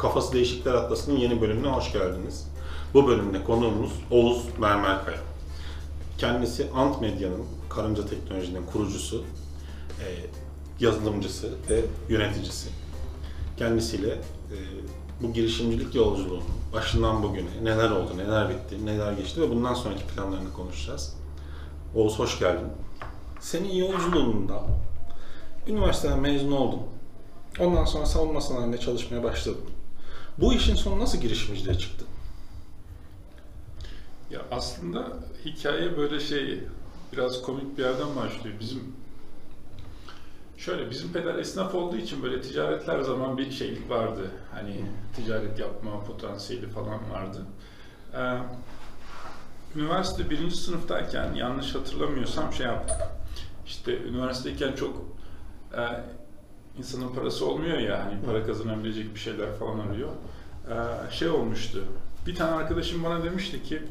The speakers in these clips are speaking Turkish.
Kafası Değişikler Atlası'nın yeni bölümüne hoş geldiniz. Bu bölümde konuğumuz Oğuz Mermerkaya. Kendisi Ant Medya'nın, karınca teknolojinin kurucusu, e, yazılımcısı ve yöneticisi. Kendisiyle e, bu girişimcilik yolculuğunun başından bugüne neler oldu, neler bitti, neler geçti ve bundan sonraki planlarını konuşacağız. Oğuz hoş geldin. Senin yolculuğunda üniversiteden mezun oldun. Ondan sonra savunma sanayinde çalışmaya başladın. Bu işin sonu nasıl girişimciliğe çıktı? Ya aslında hikaye böyle şey biraz komik bir yerden başlıyor. Bizim şöyle bizim peder esnaf olduğu için böyle ticaretler zaman bir şeylik vardı. Hani ticaret yapma potansiyeli falan vardı. Ee, üniversite birinci sınıftayken yanlış hatırlamıyorsam şey yaptık. İşte üniversiteyken çok e, insanın parası olmuyor ya hani para kazanabilecek bir şeyler falan arıyor. Ee, şey olmuştu. Bir tane arkadaşım bana demişti ki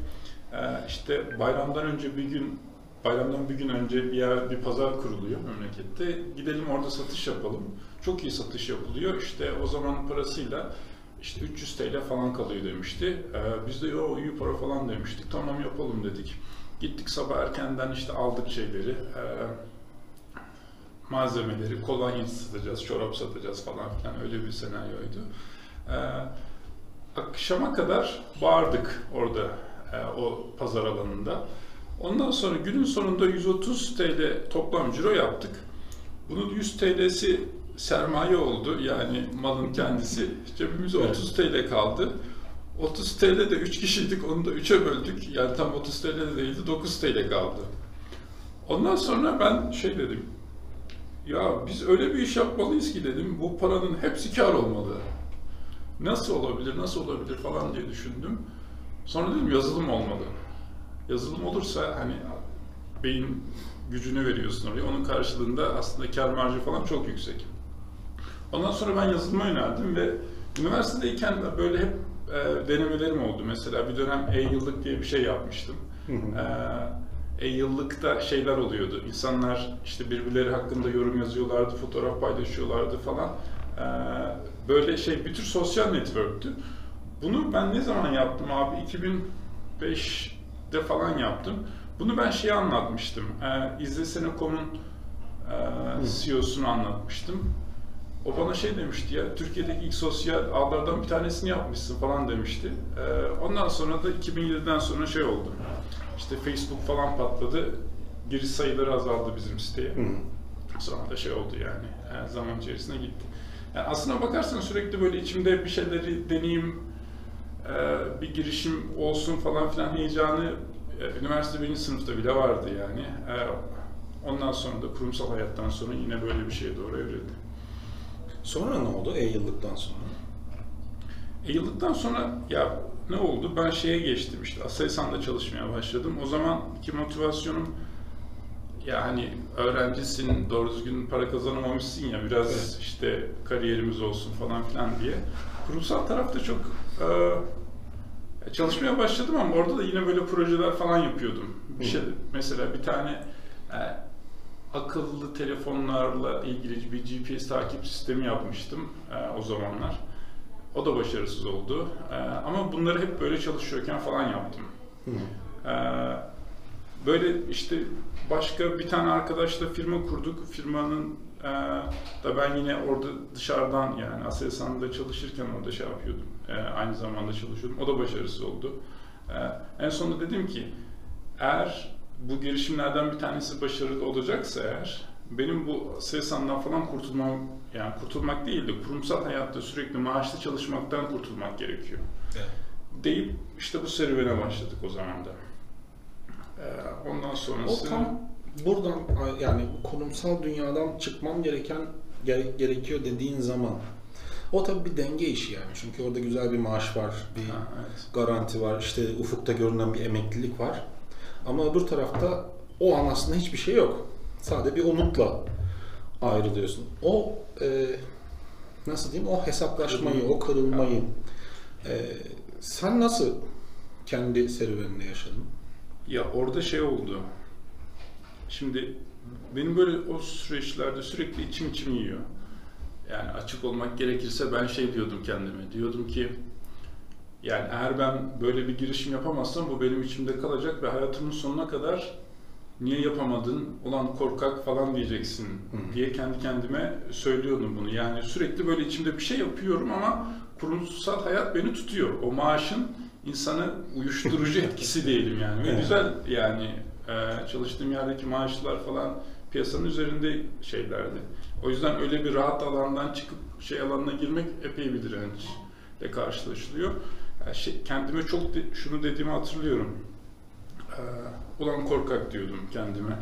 e, işte bayramdan önce bir gün bayramdan bir gün önce bir yer bir pazar kuruluyor memlekette. Gidelim orada satış yapalım. Çok iyi satış yapılıyor. İşte o zaman parasıyla işte 300 TL falan kalıyor demişti. Ee, biz de yo iyi para falan demiştik. Tamam yapalım dedik. Gittik sabah erkenden işte aldık şeyleri. Ee, malzemeleri, kolonya satacağız, çorap satacağız falan filan öyle bir senaryoydu. Ee, akşama kadar bağırdık orada e, o pazar alanında. Ondan sonra günün sonunda 130 TL toplam ciro yaptık. Bunun 100 TL'si sermaye oldu yani malın kendisi. Cebimize Evet. 30 TL kaldı. 30 TL de 3 kişiydik onu da 3'e böldük. Yani tam 30 TL de değildi 9 TL kaldı. Ondan sonra ben şey dedim. Ya biz öyle bir iş yapmalıyız ki dedim. Bu paranın hepsi kar olmalı. Nasıl olabilir, nasıl olabilir falan diye düşündüm. Sonra dedim yazılım olmalı. Yazılım olursa hani beyin gücünü veriyorsun oraya. Onun karşılığında aslında kar marjı falan çok yüksek. Ondan sonra ben yazılıma yöneldim ve üniversitedeyken de böyle hep e, denemelerim oldu. Mesela bir dönem e-yıllık diye bir şey yapmıştım. E, e-yıllıkta şeyler oluyordu. İnsanlar işte birbirleri hakkında yorum yazıyorlardı, fotoğraf paylaşıyorlardı falan. E, böyle şey bir tür sosyal networktü. Bunu ben ne zaman yaptım abi? 2005'te falan yaptım. Bunu ben şeye anlatmıştım. E, İzlesene.com'un e, CEO'sunu anlatmıştım. O bana şey demişti ya, Türkiye'deki ilk sosyal ağlardan bir tanesini yapmışsın falan demişti. Ee, ondan sonra da 2007'den sonra şey oldu. İşte Facebook falan patladı. Giriş sayıları azaldı bizim siteye. Sonra da şey oldu yani, e, zaman içerisinde gitti. Yani aslına bakarsan sürekli böyle içimde bir şeyleri deneyeyim, e, bir girişim olsun falan filan heyecanı e, üniversite birinci sınıfta bile vardı yani. E, ondan sonra da kurumsal hayattan sonra yine böyle bir şeye doğru evrildi. Sonra ne oldu e-yıllıktan sonra? E, yıllıktan sonra ya ne oldu? Ben şeye geçtim işte Aselsan'da çalışmaya başladım. O zamanki motivasyonum ya hani öğrencisin, doğru düzgün para kazanamamışsın ya biraz Evet. işte kariyerimiz olsun falan filan diye. Kurumsal tarafta çok e, çalışmaya başladım ama orada da yine böyle projeler falan yapıyordum. Bir şey mesela bir tane e, akıllı telefonlarla ilgili bir GPS takip sistemi yapmıştım e, o zamanlar. O da başarısız oldu. E, ama bunları hep böyle çalışıyorken falan yaptım. E, böyle işte başka bir tane arkadaşla firma kurduk. Firmanın e, da ben yine orada dışarıdan yani Aselsan'da çalışırken orada şey yapıyordum. E, aynı zamanda çalışıyordum. O da başarısız oldu. E, en sonunda dedim ki eğer bu girişimlerden bir tanesi başarılı olacaksa eğer benim bu Aselsan'dan falan kurtulmam yani kurtulmak değil de kurumsal hayatta sürekli maaşlı çalışmaktan kurtulmak gerekiyor. Evet. Deyip işte bu serüvene başladık o zaman da. Ee, ondan O sonrası tam buradan yani kurumsal dünyadan çıkmam gereken gere- gerekiyor dediğin zaman o tabii bir denge işi yani. Çünkü orada güzel bir maaş var, bir Ha, evet. garanti var, işte ufukta görünen bir emeklilik var. Ama öbür tarafta o an aslında hiçbir şey yok. Sadece bir umutla ayrılıyorsun. O e, nasıl diyeyim? O hesaplaşmayı, o kırılmayı e, sen nasıl kendi serüveninde yaşadın? Ya orada şey oldu. Şimdi benim böyle o süreçlerde sürekli içim içim yiyor. yani açık olmak gerekirse ben şey diyordum kendime. Diyordum ki yani eğer ben böyle bir girişim yapamazsam bu benim içimde kalacak ve hayatımın sonuna kadar niye yapamadın, ulan korkak falan diyeceksin Hı. diye kendi kendime söylüyordum bunu. Yani sürekli böyle içimde bir şey yapıyorum ama kurumsal hayat beni tutuyor. O maaşın insanı uyuşturucu etkisi diyelim yani. Ve Evet. güzel yani e, çalıştığım yerdeki maaşlar falan piyasanın üzerinde şeylerdi. O yüzden öyle bir rahat alandan çıkıp şey alanına girmek epey bir dirençle karşılaşılıyor. Yani şey, kendime çok de- şunu dediğimi hatırlıyorum. Ee, ulan korkak diyordum kendime.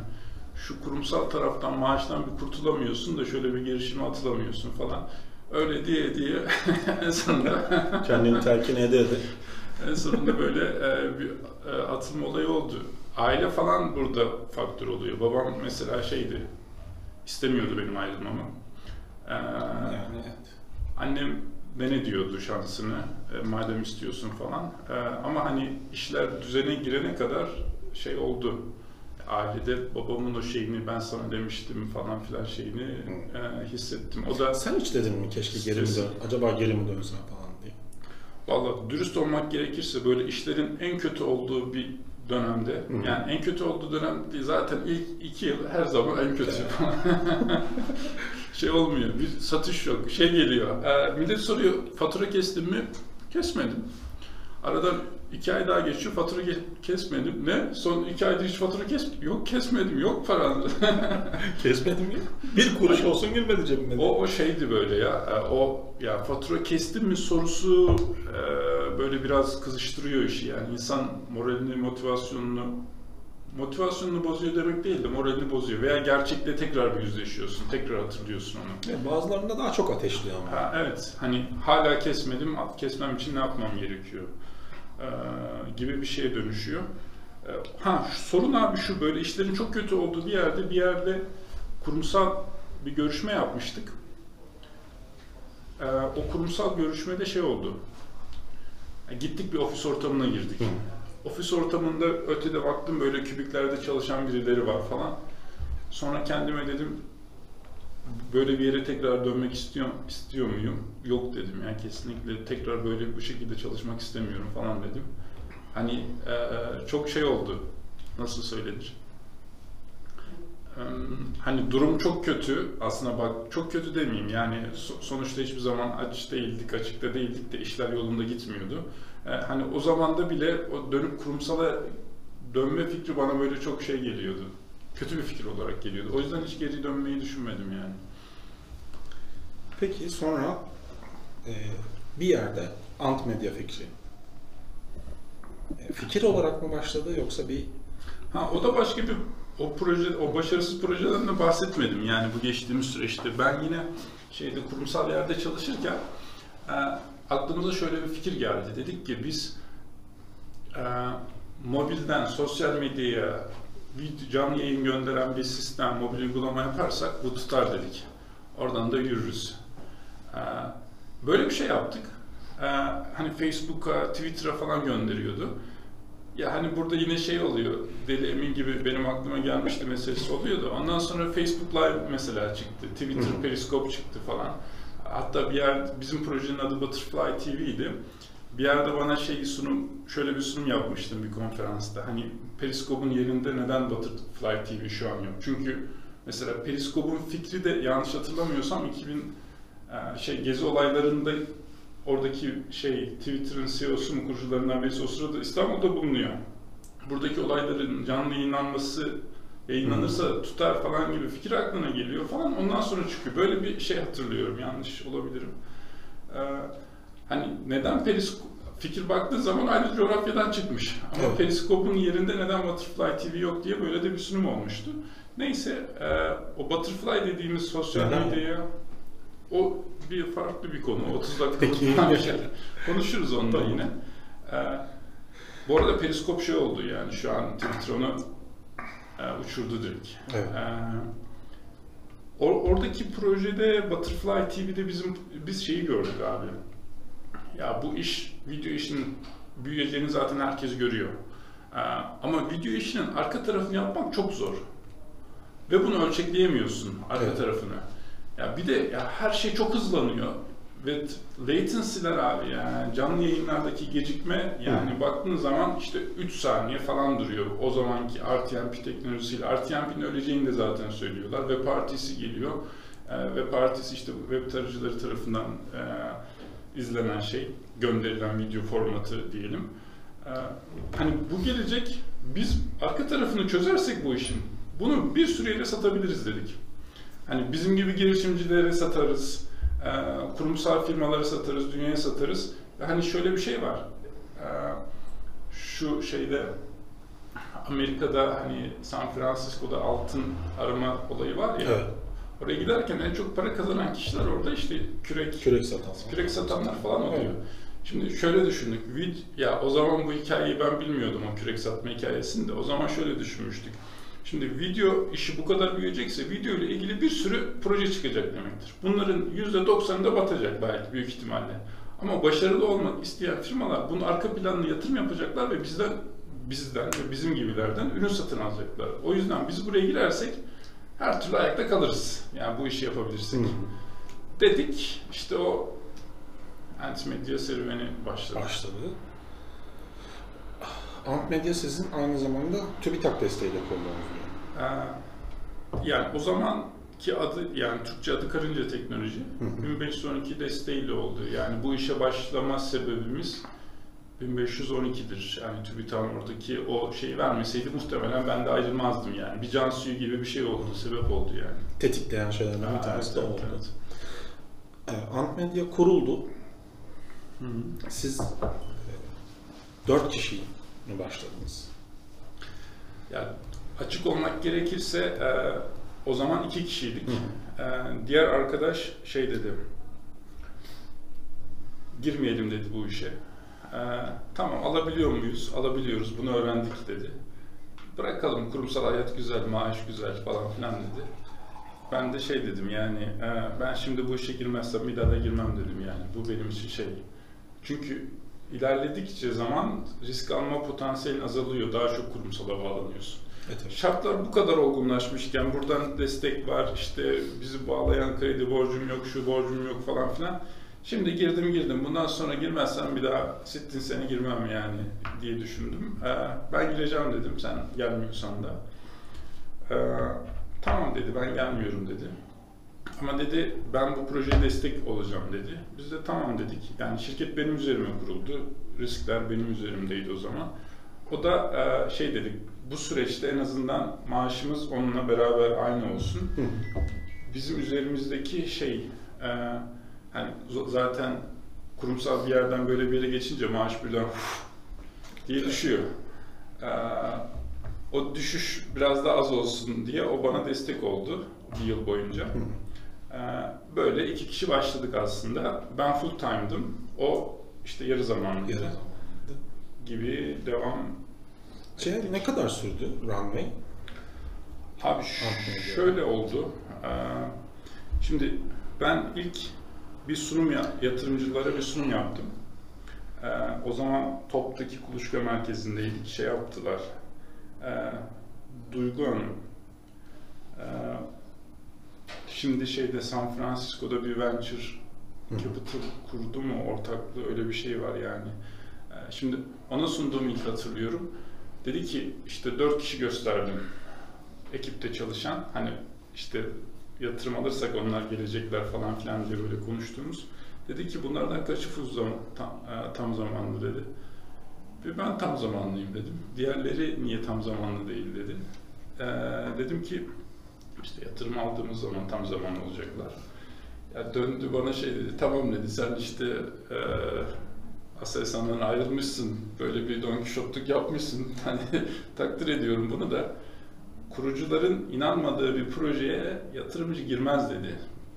Şu kurumsal taraftan maaştan bir kurtulamıyorsun da şöyle bir girişime atılamıyorsun falan. Öyle diye diye en sonunda Kendini telkin ede ede. en sonunda böyle e, bir e, atılma olayı oldu. Aile falan burada faktör oluyor. Babam mesela şeydi, istemiyordu benim ayrılmamı. Ee, Yani evet. Annem dene diyordu şansını, e, madem istiyorsun falan. E, ama hani işler düzene girene kadar şey oldu. Ailede babamın o şeyini ben sana demiştim falan filan şeyini e, hissettim. O da Sen hiç dedin mi keşke geri mi dön, acaba geri mi dönsem falan diye. Valla dürüst olmak gerekirse böyle işlerin en kötü olduğu bir dönemde, Hı. yani en kötü olduğu dönem değil, zaten ilk iki yıl her zaman en kötü. şey olmuyor, bir satış yok, şey geliyor. e, millet soruyor, fatura kestin mi? Kesmedim. Aradan iki ay daha geçiyor, fatura kesmedim. Ne? Son iki aydır hiç fatura kes Yok kesmedim, yok paran. Kesmedim ya. Bir kuruş olsun girmedi cebime. O, o şeydi böyle ya, e, o ya fatura kestin mi sorusu e, böyle biraz kızıştırıyor işi yani insan moralini, motivasyonunu motivasyonunu bozuyor demek değil de moralini bozuyor veya gerçekle tekrar bir yüzleşiyorsun, tekrar hatırlıyorsun onu. Ya bazılarında daha çok ateşliyor ama. Ha, evet, hani hala kesmedim, kesmem için ne yapmam gerekiyor gibi bir şeye dönüşüyor. E, ha sorun abi şu böyle işlerin çok kötü olduğu bir yerde bir yerde kurumsal bir görüşme yapmıştık. E, o kurumsal görüşmede şey oldu. E, gittik bir ofis ortamına girdik. Hı. Ofis ortamında ötede baktım böyle kübiklerde çalışan birileri var falan. Sonra kendime dedim böyle bir yere tekrar dönmek istiyor istiyor muyum? Yok dedim yani kesinlikle tekrar böyle bu şekilde çalışmak istemiyorum falan dedim. Hani eee, çok şey oldu. Nasıl söylenir? Eee, Hani durum çok kötü. Aslında bak çok kötü demeyeyim. Yani so- sonuçta hiçbir zaman aç değildik, açıkta değildik de işler yolunda gitmiyordu. Eee, Hani o zamanda bile o dönüp kurumsala dönme fikri bana böyle çok şey geliyordu. Kötü bir fikir olarak geliyordu. O yüzden hiç geri dönmeyi düşünmedim yani. Peki sonra e, bir yerde ant medya fikri e, fikir olarak mı başladı yoksa bir Ha o da başka bir o proje o başarısız projeden de bahsetmedim yani bu geçtiğimiz süreçte. Ben yine şeyde kurumsal yerde çalışırken e, aklımıza şöyle bir fikir geldi. Dedik ki biz e, mobilden sosyal medyaya video, canlı yayın gönderen bir sistem, mobil uygulama yaparsak bu tutar dedik. Oradan da yürürüz. E, böyle bir şey yaptık. E, hani Facebook'a, Twitter'a falan gönderiyordu. Ya hani burada yine şey oluyor, Deli Emin gibi benim aklıma gelmişti meselesi oluyordu. Ondan sonra Facebook Live mesela çıktı, Twitter. Periscope çıktı falan. Hatta bir yer, bizim projenin adı Butterfly TV'ydi. Bir yerde bana şey sunum, şöyle bir sunum yapmıştım bir konferansta. Hani Periscope'un yerinde neden Butterfly TV şu an yok? Çünkü mesela Periscope'un fikri de yanlış hatırlamıyorsam 2000 e, şey gezi olaylarında oradaki şey Twitter'ın CEO'su mu kurucularından birisi o sırada İstanbul'da bulunuyor. Buradaki olayların canlı yayınlanması yayınlanırsa tutar falan gibi fikir aklına geliyor falan ondan sonra çıkıyor. Böyle bir şey hatırlıyorum yanlış olabilirim. Ee, hani neden Periskop fikir baktığı zaman aynı coğrafyadan çıkmış. Ama Evet. Periskop'un yerinde neden Butterfly TV yok diye böyle de bir sunum olmuştu. Neyse e, o Butterfly dediğimiz sosyal medyaya o bir farklı bir konu. 30 dakikalık bir şey. Konuşuruz onunla Tamam. yine. Ee, bu arada Periskop şey oldu yani şu an Twitter onu e, uçurdu direkt. Evet. Or- oradaki projede Butterfly TV'de bizim biz şeyi gördük abi. Ya bu iş video işinin büyüyeceğini zaten herkes görüyor. Ee, ama video işinin arka tarafını yapmak çok zor. Ve bunu ölçekleyemiyorsun arka Evet. tarafını. Ya bir de ya her şey çok hızlanıyor ve latency'ler abi yani canlı yayınlardaki gecikme yani baktığın zaman işte 3 saniye falan duruyor. O zamanki RTMP teknolojisiyle. RTMP'nin öleceğini de zaten söylüyorlar. Web partisi geliyor. Ee, web partisi işte web tarayıcıları tarafından e, izlenen şey, gönderilen video formatı diyelim. Ee, hani bu gelecek, biz arka tarafını çözersek bu işin, bunu bir sürü yere satabiliriz dedik. Hani bizim gibi girişimcilere satarız, e, kurumsal firmalara satarız, dünyaya satarız. Hani şöyle bir şey var, e, şu şeyde Amerika'da hani San Francisco'da altın arama olayı var ya, Evet. Oraya giderken en çok para kazanan kişiler orada işte kürek, Kürek satan. kürek satanlar falan oluyor. Evet. Şimdi şöyle düşündük. Vid ya o zaman bu hikayeyi ben bilmiyordum o kürek satma hikayesini de. O zaman şöyle düşünmüştük. Şimdi video işi bu kadar büyüyecekse video ile ilgili bir sürü proje çıkacak demektir. Bunların %90'ı da batacak belki büyük ihtimalle. Ama başarılı olmak isteyen firmalar bunun arka planını yatırım yapacaklar ve bizden bizden ve bizim gibilerden ürün satın alacaklar. O yüzden biz buraya girersek her türlü ayakta kalırız. Yani bu işi yapabilirsek. Hı hı. Dedik işte o antimedya serüveni başladı. başladı. Ant Medya sizin aynı zamanda TÜBİTAK desteğiyle bir Ee, yani o zamanki adı yani Türkçe adı Karınca Teknoloji. hı. 1512 desteğiyle oldu. Yani bu işe başlama sebebimiz 1512'dir. Yani TÜBİTAK'ın oradaki o şeyi vermeseydi muhtemelen ben de ayrılmazdım yani. Bir can suyu gibi bir şey oldu, sebep oldu yani. tetikleyen şeylerden bir tanesi de evet, oldu. evet. Ee, Ant Medya kuruldu. Siz e, dört kişiyle başladınız. Yani açık olmak gerekirse e, o zaman iki kişiydik. E, diğer arkadaş şey dedi, girmeyelim dedi bu işe. E, tamam alabiliyor muyuz? Alabiliyoruz, bunu öğrendik dedi. Bırakalım kurumsal hayat güzel, maaş güzel falan filan dedi. Ben de şey dedim yani e, ben şimdi bu işe girmezsem bir daha da girmem dedim yani. Bu benim için şey. Çünkü ilerledikçe zaman risk alma potansiyelin azalıyor. Daha çok kurumsala bağlanıyorsun. Evet, Şartlar bu kadar olgunlaşmışken buradan destek var, işte bizi bağlayan kredi borcum yok, şu borcum yok falan filan. Şimdi girdim girdim, bundan sonra girmezsem bir daha sittin sene girmem yani diye düşündüm. Ee, ben gireceğim dedim, sen gelmiyorsan da. Ee, tamam dedi, ben gelmiyorum dedi. Ama dedi ben bu projeye destek olacağım dedi. Biz de tamam dedik. Yani şirket benim üzerime kuruldu. Riskler benim üzerimdeydi o zaman. O da e, şey dedik, bu süreçte en azından maaşımız onunla beraber aynı olsun. Bizim üzerimizdeki şey, e, hani zaten kurumsal bir yerden böyle bir yere geçince maaş birden diye düşüyor. E, o düşüş biraz daha az olsun diye o bana destek oldu bir yıl boyunca. Hı. E, böyle iki kişi başladık aslında. Ben full time'dım. O işte yarı zamanlıydı Yarı zamanlı. gibi devam Şey, ne kadar sürdü Runway? Abi şöyle oldu. Ee, Şimdi ben ilk bir sunum ya- yatırımcılara bir sunum yaptım. Ee, O zaman Top'taki kuluçka merkezindeydik. Şey yaptılar. Ee, Duygu Hanım. ee, Şimdi şeyde San Francisco'da bir venture capital kurdu mu ortaklığı öyle bir şey var yani. Ee, Şimdi ona sunduğumu ilk hatırlıyorum. Dedi ki işte dört kişi gösterdim ekipte çalışan hani işte yatırım alırsak onlar gelecekler falan filan diye böyle konuştuğumuz. Dedi ki bunlardan full zaman, tam, e, tam zamanlı dedi. Ve ben tam zamanlıyım dedim. Diğerleri niye tam zamanlı değil dedi. Ee, dedim ki işte yatırım aldığımız zaman tam zamanlı olacaklar. Ya döndü bana şey dedi, tamam dedi sen işte e, Aselsan'dan ayrılmışsın, böyle bir Don Quixote'luk yapmışsın. Hani takdir ediyorum bunu da. Kurucuların inanmadığı bir projeye yatırımcı girmez dedi.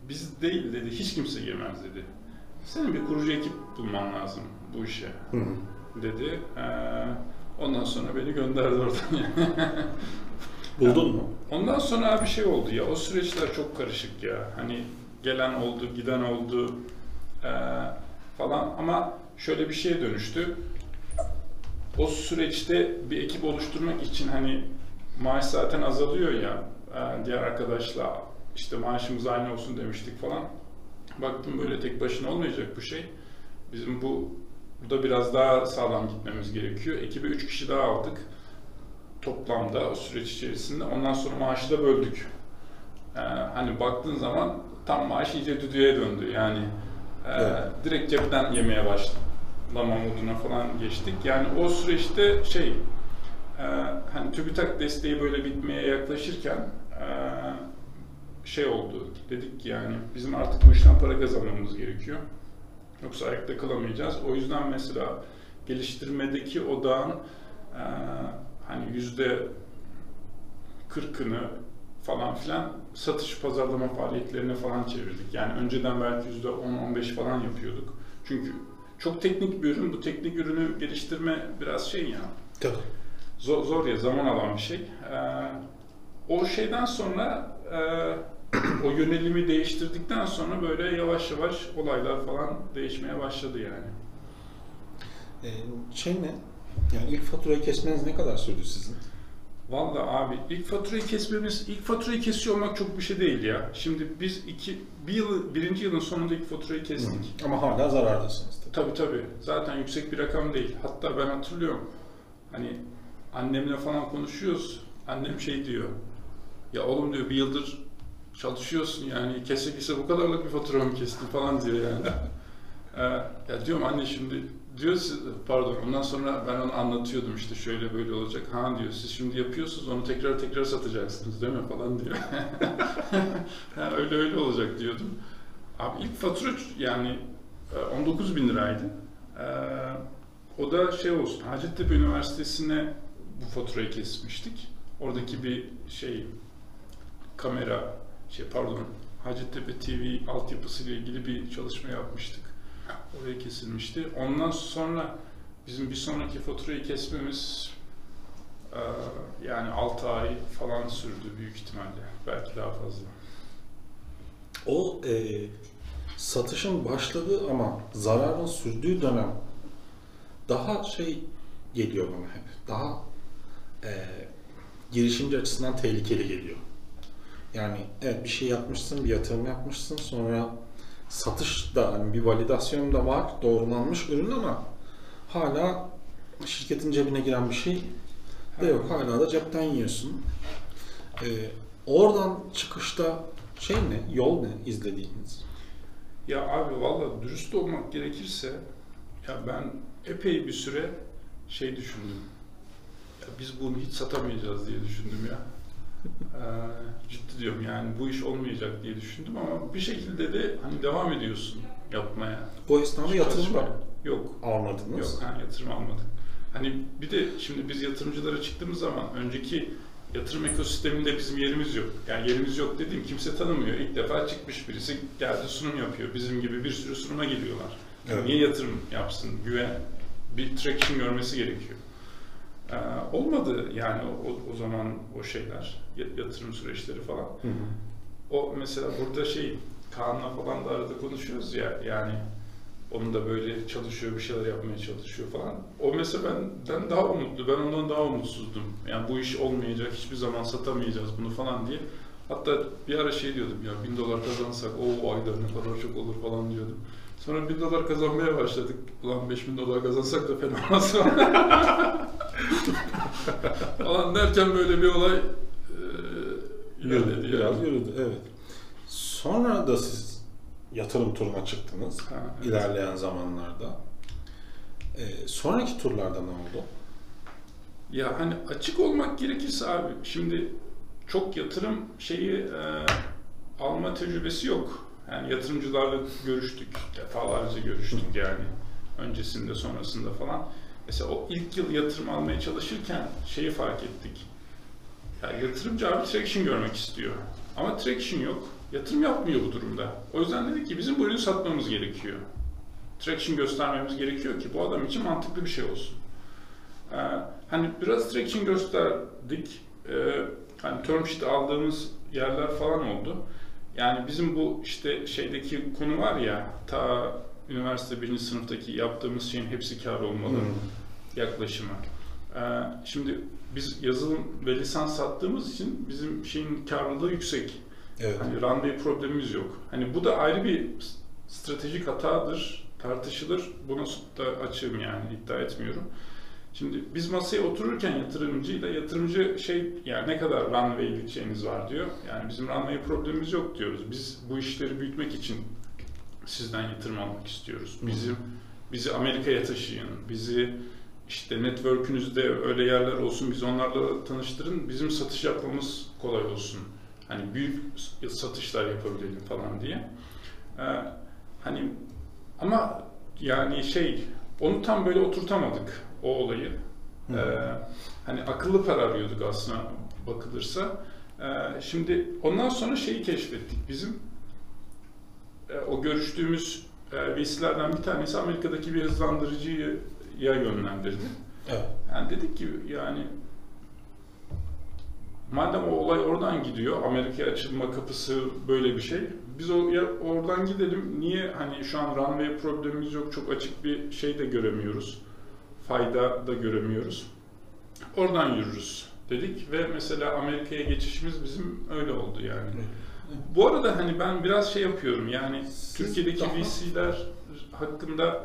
Biz değil dedi, hiç kimse girmez dedi. Senin bir kurucu ekip bulman lazım bu işe dedi. Ee, ondan sonra beni gönderdi oradan. Buldun mu? Ondan sonra bir şey oldu ya, o süreçler çok karışık ya. Hani gelen oldu, giden oldu eee, falan ama şöyle bir şeye dönüştü. O süreçte bir ekip oluşturmak için hani maaş zaten azalıyor ya, eee, diğer arkadaşla işte maaşımız aynı olsun demiştik falan. Baktım böyle tek başına olmayacak bu şey. Bizim bu burada biraz daha sağlam gitmemiz gerekiyor. Ekibe 3 kişi daha aldık toplamda o süreç içerisinde. Ondan sonra maaşı da böldük. Ee, hani baktığın zaman tam maaş iyice düdüğe döndü. Yani e, Evet. direkt cepten yemeye başlama moduna falan geçtik. Yani o süreçte şey e, hani TÜBİTAK desteği böyle bitmeye yaklaşırken e, şey oldu. Dedik ki yani bizim artık bu işten para kazanmamız gerekiyor. Yoksa ayakta kalamayacağız. O yüzden mesela geliştirmedeki odağın e, hani yüzde kırkını falan filan satış pazarlama faaliyetlerine falan çevirdik. Yani önceden belki yüzde 10-15 falan yapıyorduk. Çünkü çok teknik bir ürün. Bu teknik ürünü geliştirme biraz şey ya Tabii. Zor, zor ya zaman alan bir şey. Ee, o şeyden sonra e, o yönelimi değiştirdikten sonra böyle yavaş yavaş olaylar falan değişmeye başladı yani. Ee, şey ne? Yani ilk faturayı kesmeniz ne kadar sürdü sizin? Vallahi abi ilk faturayı kesmemiz, ilk faturayı kesiyor olmak çok bir şey değil ya. Şimdi biz iki, bir yıl, birinci yılın sonunda ilk faturayı kestik. Ama hala zarardasınız tabii. Tabii tabii. Zaten yüksek bir rakam değil. Hatta ben hatırlıyorum. Hani annemle falan konuşuyoruz. Annem şey diyor. Ya oğlum diyor bir yıldır çalışıyorsun yani kese kese bu kadarlık bir fatura mı kestin falan diyor yani. Ee, ya diyorum anne şimdi diyor siz, pardon ondan sonra ben onu anlatıyordum işte şöyle böyle olacak. Ha diyor siz şimdi yapıyorsunuz onu tekrar tekrar satacaksınız değil mi falan diyor. ha, öyle öyle olacak diyordum. Abi ilk fatura yani e, 19 bin liraydı. Ee, o da şey olsun, Hacettepe Üniversitesi'ne bu faturayı kesmiştik. Oradaki bir şey, kamera, şey pardon, Hacettepe TV altyapısı ile ilgili bir çalışma yapmıştık. Oraya kesilmişti. Ondan sonra bizim bir sonraki faturayı kesmemiz yani 6 ay falan sürdü büyük ihtimalle. Belki daha fazla. O e, satışın başladığı ama zararın sürdüğü dönem daha şey geliyor bana hep. Daha e, girişimci açısından tehlikeli geliyor. Yani evet bir şey yapmışsın, bir yatırım yapmışsın sonra satış da hani bir validasyon da var, doğrulanmış ürün ama hala şirketin cebine giren bir şey de yok. Hala da cepten yiyorsun. E, oradan çıkışta şey ne, yol ne izlediğiniz? Ya abi valla dürüst olmak gerekirse ya ben epey bir süre şey düşündüm. Ya biz bunu hiç satamayacağız diye düşündüm ya. Ee, ciddi diyorum yani bu iş olmayacak diye düşündüm ama bir şekilde de hani devam ediyorsun yapmaya. Bu esnada yatırım Çalışmaya. Yok. almadınız. Yok ha, yatırım almadık. Hani bir de şimdi biz yatırımcılara çıktığımız zaman önceki yatırım ekosisteminde bizim yerimiz yok. Yani yerimiz yok dediğim kimse tanımıyor. İlk defa çıkmış birisi geldi sunum yapıyor. Bizim gibi bir sürü sunuma geliyorlar. Evet. Niye yatırım yapsın? Güven, bir traction görmesi gerekiyor. Ee, olmadı yani o, o zaman o şeyler, ya- yatırım süreçleri falan. Hı hı. O mesela burada şey Kaan'la falan da arada konuşuyoruz ya yani onun da böyle çalışıyor bir şeyler yapmaya çalışıyor falan. O mesela benden daha umutlu. Ben ondan daha umutsuzdum. Yani bu iş olmayacak, hiçbir zaman satamayacağız bunu falan diye. Hatta bir ara şey diyordum ya bin dolar kazansak o ayda ne kadar çok olur falan diyordum. Sonra bin dolar kazanmaya başladık. Ulan beş bin dolar kazansak da fena olmaz falan derken böyle bir olay e, Yürüdü, ilerledi. biraz yani. yürüdü, evet. Sonra da siz yatırım turuna çıktınız Ha, evet. ilerleyen zamanlarda. Ee, sonraki turlarda ne oldu? Ya hani açık olmak gerekirse abi şimdi çok yatırım şeyi e, alma tecrübesi yok. Yani yatırımcılarla görüştük, defalarca görüştük yani öncesinde sonrasında falan. Mesela o ilk yıl yatırım almaya çalışırken şeyi fark ettik. Ya yatırımcı abi traction görmek istiyor. Ama traction yok. Yatırım yapmıyor bu durumda. O yüzden dedik ki bizim bu ürünü satmamız gerekiyor. Traction göstermemiz gerekiyor ki bu adam için mantıklı bir şey olsun. Ee, hani biraz traction gösterdik. Ee, hani term sheet aldığımız yerler falan oldu. Yani bizim bu işte şeydeki konu var ya ta üniversite birinci sınıftaki yaptığımız şeyin hepsi kar olmalı yaklaşımı. Ee, şimdi biz yazılım ve lisans sattığımız için bizim şeyin karlılığı yüksek. Evet. Hani runway problemimiz yok. Hani bu da ayrı bir stratejik hatadır, tartışılır. Buna da açığım yani iddia etmiyorum. Şimdi biz masaya otururken yatırımcıyla yatırımcı şey yani ne kadar runway'lik şeyiniz var diyor. Yani bizim runway problemimiz yok diyoruz. Biz bu işleri büyütmek için sizden yatırım almak istiyoruz. Bizim bizi Amerika'ya taşıyın. Bizi işte network'ünüzde öyle yerler olsun. Biz onlarla tanıştırın. Bizim satış yapmamız kolay olsun. Hani büyük satışlar yapabilelim falan diye. Ee, hani ama yani şey onu tam böyle oturtamadık o olayı. Hı. Ee, hani akıllı para arıyorduk aslında bakılırsa. Ee, şimdi ondan sonra şeyi keşfettik. Bizim e, o görüştüğümüz e, vesilelerden bir tanesi Amerika'daki bir hızlandırıcıya yönlendirdi. Evet. Yani dedik ki yani madem o olay oradan gidiyor, Amerika'ya açılma kapısı böyle bir şey. Biz o ya oradan gidelim. Niye hani şu an runway problemimiz yok, çok açık bir şey de göremiyoruz. Fayda da göremiyoruz. Oradan yürürüz dedik ve mesela Amerika'ya geçişimiz bizim öyle oldu yani. Bu arada hani ben biraz şey yapıyorum yani Türkiye'deki daha- VC'ler hakkında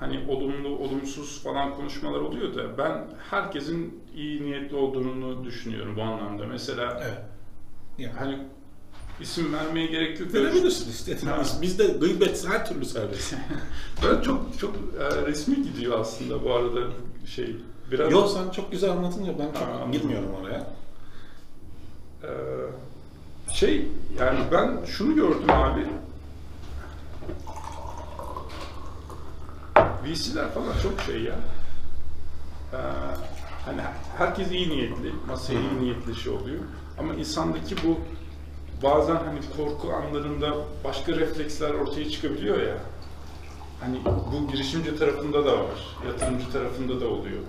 hani olumlu, olumsuz falan konuşmalar oluyor da ben herkesin iyi niyetli olduğunu düşünüyorum bu anlamda. Mesela Evet. Yani. hani isim vermeye gerek yok. Verebilirsin istediğiniz. Ha. Bizde gıybet her türlü serbest. Böyle çok çok e, resmi gidiyor aslında bu arada şey biraz Yo sen çok güzel anlatınca ben çok Ha. girmiyorum oraya. Ee, şey yani ben şunu gördüm abi. VC'ler falan çok şey ya. Ee, hani herkes iyi niyetli, masaya iyi niyetli şey oluyor. Ama insandaki bu bazen hani korku anlarında başka refleksler ortaya çıkabiliyor ya. Hani bu girişimci tarafında da var, yatırımcı tarafında da oluyor.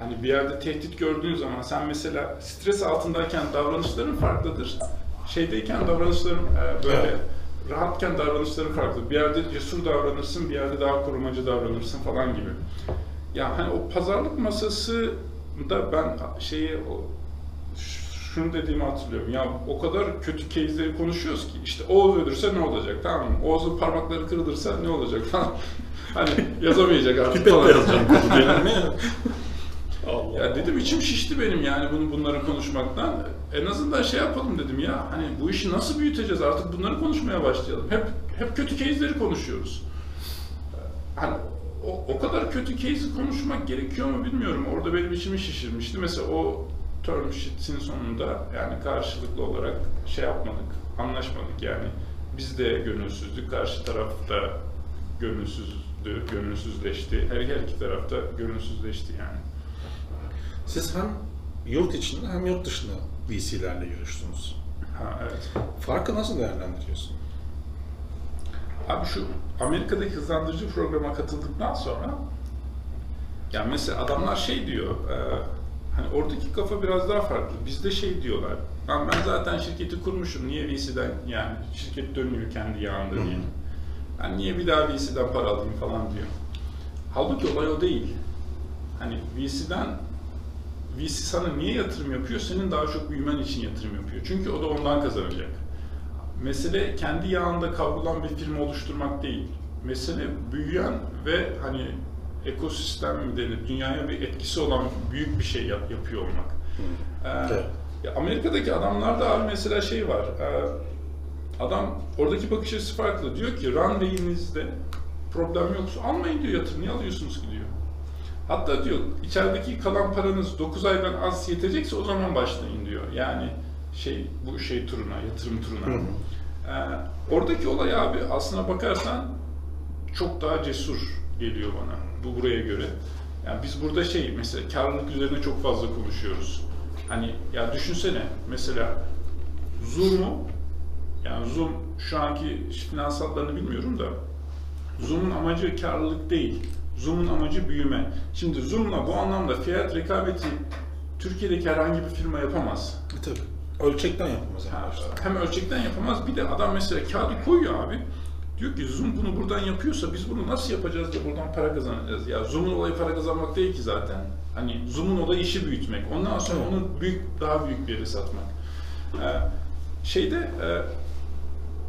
Hani bir yerde tehdit gördüğün zaman sen mesela stres altındayken davranışların farklıdır. Şeydeyken davranışların e, böyle Evet. rahatken davranışların farklı. Bir yerde cesur davranırsın, bir yerde daha korumacı davranırsın falan gibi. Ya hani o pazarlık masası da ben şeyi şunu dediğimi hatırlıyorum. Ya o kadar kötü case'leri konuşuyoruz ki işte Oğuz ölürse ne olacak tamam mı? Oğuz'un parmakları kırılırsa ne olacak falan. hani yazamayacak artık Pipetle falan. yazacağım benim mi? Allah. Ya dedim içim şişti benim yani bunu bunları konuşmaktan. En azından şey yapalım dedim ya. Hani bu işi nasıl büyüteceğiz artık bunları konuşmaya başlayalım. Hep hep kötü case'leri konuşuyoruz. Hani o, o kadar kötü case'i konuşmak gerekiyor mu bilmiyorum. Orada benim içimi şişirmişti. Mesela o term sheet'in sonunda yani karşılıklı olarak şey yapmadık, anlaşmadık yani. Biz de gönülsüzdük, karşı taraf da gönülsüzdü, gönülsüzleşti. Her, her iki taraf da gönülsüzleşti yani. Siz hem yurt içinde hem yurt dışında VC'lerle görüştünüz. Ha evet. Farkı nasıl değerlendiriyorsun? Abi şu Amerika'daki hızlandırıcı programa katıldıktan sonra yani mesela adamlar şey diyor e, hani oradaki kafa biraz daha farklı. Bizde şey diyorlar. Ben, ben zaten şirketi kurmuşum. Niye VC'den yani şirket dönüyor kendi yağında diye. Ben niye bir daha VC'den para alayım falan diyor. Halbuki olay o değil. Hani VC'den VC sana niye yatırım yapıyor? Senin daha çok büyümen için yatırım yapıyor. Çünkü o da ondan kazanacak. Mesele kendi yağında kavrulan bir firma oluşturmak değil. Mesele büyüyen ve hani ekosistem mi denir, dünyaya bir etkisi olan büyük bir şey yap, yapıyor olmak. Ee, Evet. ya Amerika'daki adamlarda abi mesela şey var. e, adam oradaki bakış açısı farklı. Diyor ki runway'inizde problem yoksa almayın diyor yatırım. Niye alıyorsunuz ki diyor. Hatta diyor içerideki kalan paranız 9 aydan az yetecekse o zaman başlayın diyor. Yani şey bu şey turuna, yatırım turuna. Ee, oradaki olay abi aslına bakarsan çok daha cesur geliyor bana bu buraya göre. Yani biz burada şey mesela karlılık üzerine çok fazla konuşuyoruz. Hani ya düşünsene mesela Zoom'u yani Zoom şu anki finansallarını bilmiyorum da Zoom'un amacı karlılık değil. Zoom'un amacı büyüme. Şimdi Zoom'la bu anlamda fiyat rekabeti Türkiye'deki herhangi bir firma yapamaz. E tabii. Ölçekten yapılmaz en Ha, hem ölçekten yapamaz bir de adam mesela kağıdı koyuyor abi. Diyor ki Zoom bunu buradan yapıyorsa biz bunu nasıl yapacağız da buradan para kazanacağız? Ya Zoom'un olayı para kazanmak değil ki zaten. Hani Zoom'un olayı işi büyütmek. Ondan sonra onu büyük daha büyük bir yere satmak. Ee, şeyde e,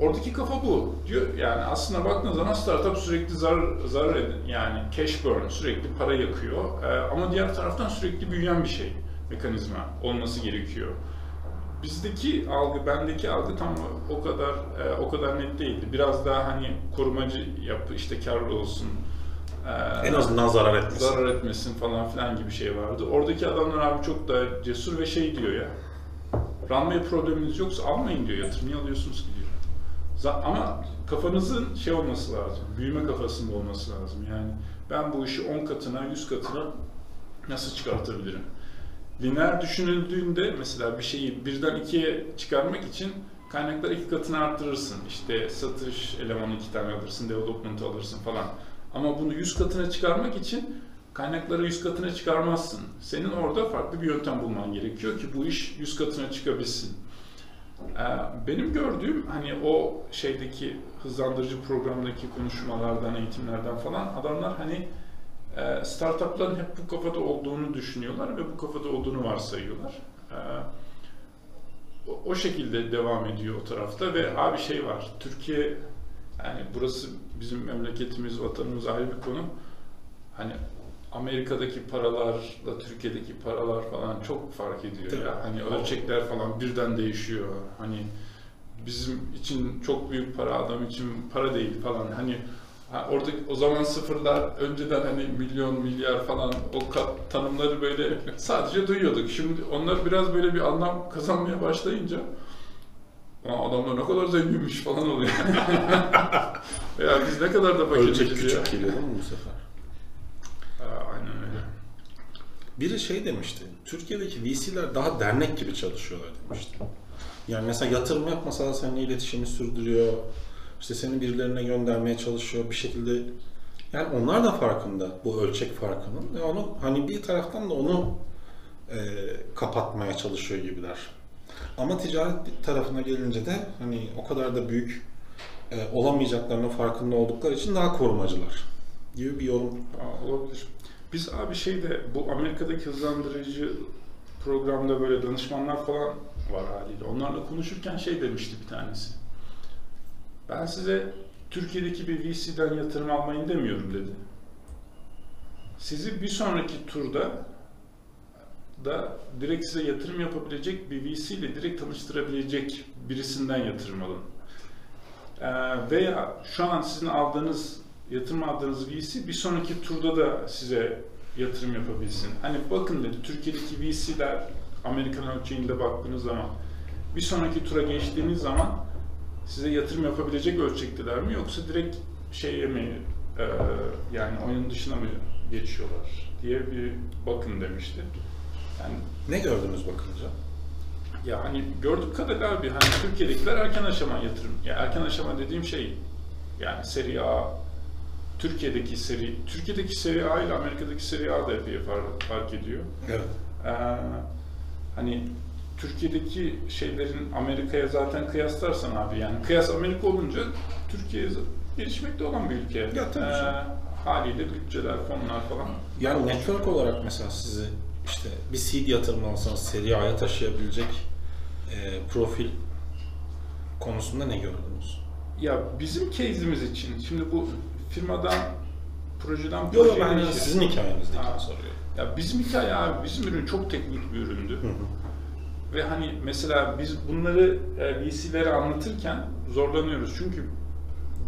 oradaki kafa bu. Diyor yani aslında baktığınız zaman startup sürekli zarar zarar ed- yani cash burn sürekli para yakıyor. E, ama diğer taraftan sürekli büyüyen bir şey mekanizma olması gerekiyor. Bizdeki algı, bendeki algı tam o kadar e, o kadar net değildi. Biraz daha hani korumacı yapı, işte karlı olsun. e, En azından zarar etmesin. zarar etmesin falan filan gibi şey vardı. Oradaki adamlar abi çok daha cesur ve şey diyor ya. Runway probleminiz yoksa almayın diyor yatırım. Niye alıyorsunuz ki diyor. Ama kafanızın şey olması lazım. Büyüme kafasında olması lazım. Yani ben bu işi 10 katına, 100 katına nasıl çıkartabilirim? Lineer düşünüldüğünde mesela bir şeyi birden ikiye çıkarmak için kaynakları iki katına arttırırsın. İşte satış elemanı iki tane alırsın, development alırsın falan. Ama bunu 100 katına çıkarmak için kaynakları 100 katına çıkarmazsın. Senin orada farklı bir yöntem bulman gerekiyor ki bu iş 100 katına çıkabilsin. Ee, Benim gördüğüm hani o şeydeki hızlandırıcı programdaki konuşmalardan, eğitimlerden falan adamlar hani startupların hep bu kafada olduğunu düşünüyorlar ve bu kafada olduğunu varsayıyorlar. Ee, o- O şekilde devam ediyor o tarafta ve abi şey var, Türkiye yani burası bizim memleketimiz, vatanımız ayrı bir konu. Hani Amerika'daki paralarla Türkiye'deki paralar falan çok fark ediyor Tabii. ya. Hani ölçekler falan birden değişiyor. Hani bizim için çok büyük para, adam için para değil falan. Hani ha, orada o zaman sıfırlar önceden hani milyon, milyar falan o ka- tanımları böyle sadece duyuyorduk. Şimdi onlar biraz böyle bir anlam kazanmaya başlayınca Aa, adamlar ne kadar zenginmiş falan oluyor. Veya biz ne kadar da fakirmişiz ya. küçük geliyor değil mi bu sefer? Aa, aynen öyle. Biri şey demişti, Türkiye'deki VC'ler daha dernek gibi çalışıyorlar demişti. Yani mesela yatırım yapmasa seninle iletişimi sürdürüyor, işte seni birilerine göndermeye çalışıyor bir şekilde. Yani onlar da farkında bu ölçek farkının ve onu hani bir taraftan da onu e, kapatmaya çalışıyor gibiler. Ama ticaret tarafına gelince de hani o kadar da büyük e, olamayacaklarının farkında oldukları için daha korumacılar gibi bir yorum Aa, olabilir. Biz abi şeyde bu Amerika'daki hızlandırıcı programda böyle danışmanlar falan var haliyle. Onlarla konuşurken şey demişti bir tanesi. Ben size Türkiye'deki bir VC'den yatırım almayın demiyorum dedi. Sizi bir sonraki turda da direkt size yatırım yapabilecek bir VC ile direkt tanıştırabilecek birisinden yatırım alın. Ee, veya şu an sizin aldığınız yatırım aldığınız VC bir sonraki turda da size yatırım yapabilsin. Hani bakın dedi Türkiye'deki VC'ler Amerikan ölçeğinde baktığınız zaman bir sonraki tura geçtiğiniz zaman size yatırım yapabilecek ölçekteler mi yoksa direkt şeye mi e, yani oyun dışına mı geçiyorlar diye bir bakın demişti. Yani Ne gördünüz bakınca? ya hani gördük kadarıyla abi hani Türkiye'dekiler erken aşama yatırım. Ya erken aşama dediğim şey yani seri A Türkiye'deki seri Türkiye'deki seri A ile Amerika'daki seri A da epey fark, fark ediyor. Evet. Ee, hani Türkiye'deki şeylerin Amerika'ya zaten kıyaslarsan abi yani kıyas Amerika olunca Türkiye gelişmekte olan bir ülke. Ee, Ya tabii canım. haliyle bütçeler, fonlar falan. Yani network olarak mesela sizi işte bir seed yatırım alsanız seri A'ya taşıyabilecek e, profil konusunda ne gördünüz? Ya bizim case'imiz için şimdi bu firmadan projeden Yok projeye ben değişir. sizin hikayenizdeki soruyorum. Ya bizim hikaye abi bizim ürün çok teknik bir üründü. Hı hı. Ve hani mesela biz bunları e, VC'lere anlatırken zorlanıyoruz. Çünkü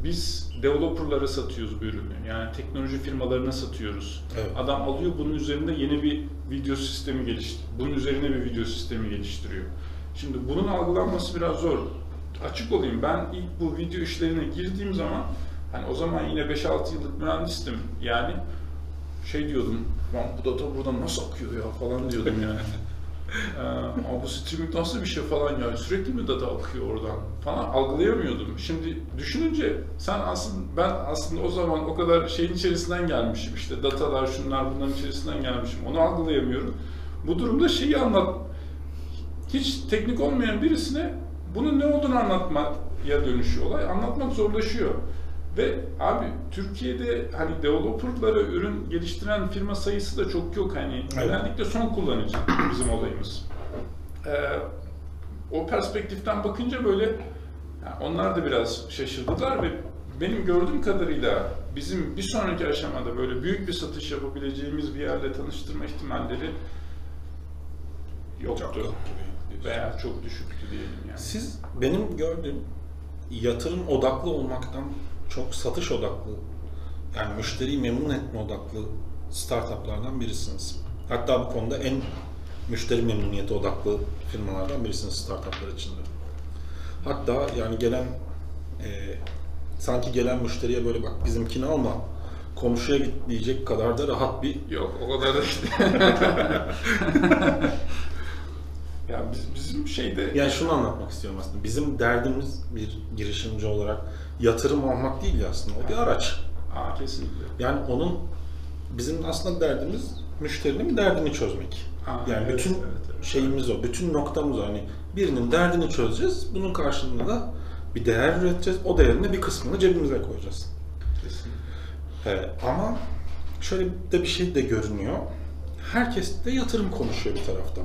biz developerlara satıyoruz bu ürünü. Yani teknoloji firmalarına satıyoruz. Evet. Adam alıyor bunun üzerinde yeni bir video sistemi geliştiriyor. Bunun üzerine bir video sistemi geliştiriyor. Şimdi bunun algılanması biraz zor. Açık olayım ben ilk bu video işlerine girdiğim zaman hani o zaman yine 5-6 yıllık mühendistim. Yani şey diyordum, lan bu data buradan nasıl akıyor ya falan diyordum yani. Ee, ama bu streaming nasıl bir şey falan yani sürekli mi data akıyor oradan falan algılayamıyordum. Şimdi düşününce sen aslında ben aslında o zaman o kadar şeyin içerisinden gelmişim işte datalar şunlar bunların içerisinden gelmişim onu algılayamıyorum. Bu durumda şeyi anlat hiç teknik olmayan birisine bunun ne olduğunu anlatmaya dönüşüyor olay. Anlatmak zorlaşıyor. Ve abi Türkiye'de hani developerlara ürün geliştiren firma sayısı da çok yok hani Evet. genellikle son kullanıcı bizim olayımız. Ee, o perspektiften bakınca böyle yani onlar da biraz şaşırdılar ve benim gördüğüm kadarıyla bizim bir sonraki aşamada böyle büyük bir satış yapabileceğimiz bir yerle tanıştırma ihtimalleri yoktu. Çok. Veya çok düşüktü diyelim yani. Siz benim gördüğüm yatırım odaklı olmaktan çok satış odaklı yani müşteriyi memnun etme odaklı startuplardan birisiniz. Hatta bu konuda en müşteri memnuniyeti odaklı firmalardan birisiniz startuplar içinde. Hatta yani gelen e, sanki gelen müşteriye böyle bak bizimkini alma komşuya git diyecek kadar da rahat bir Yok o kadar da işte. ya biz, bizim şeyde Yani şunu anlatmak istiyorum aslında. Bizim derdimiz bir girişimci olarak yatırım almak değil aslında. O bir araç. Aa, kesinlikle. Yani onun bizim aslında derdimiz müşterinin derdini çözmek. Aa, yani evet, bütün evet, evet. şeyimiz o, bütün noktamız o. Hani birinin derdini çözeceğiz. Bunun karşılığında da bir değer üreteceğiz. O değerin de bir kısmını cebimize koyacağız. Kesinlikle. Evet, ama şöyle de bir şey de görünüyor. Herkes de yatırım konuşuyor bir taraftan.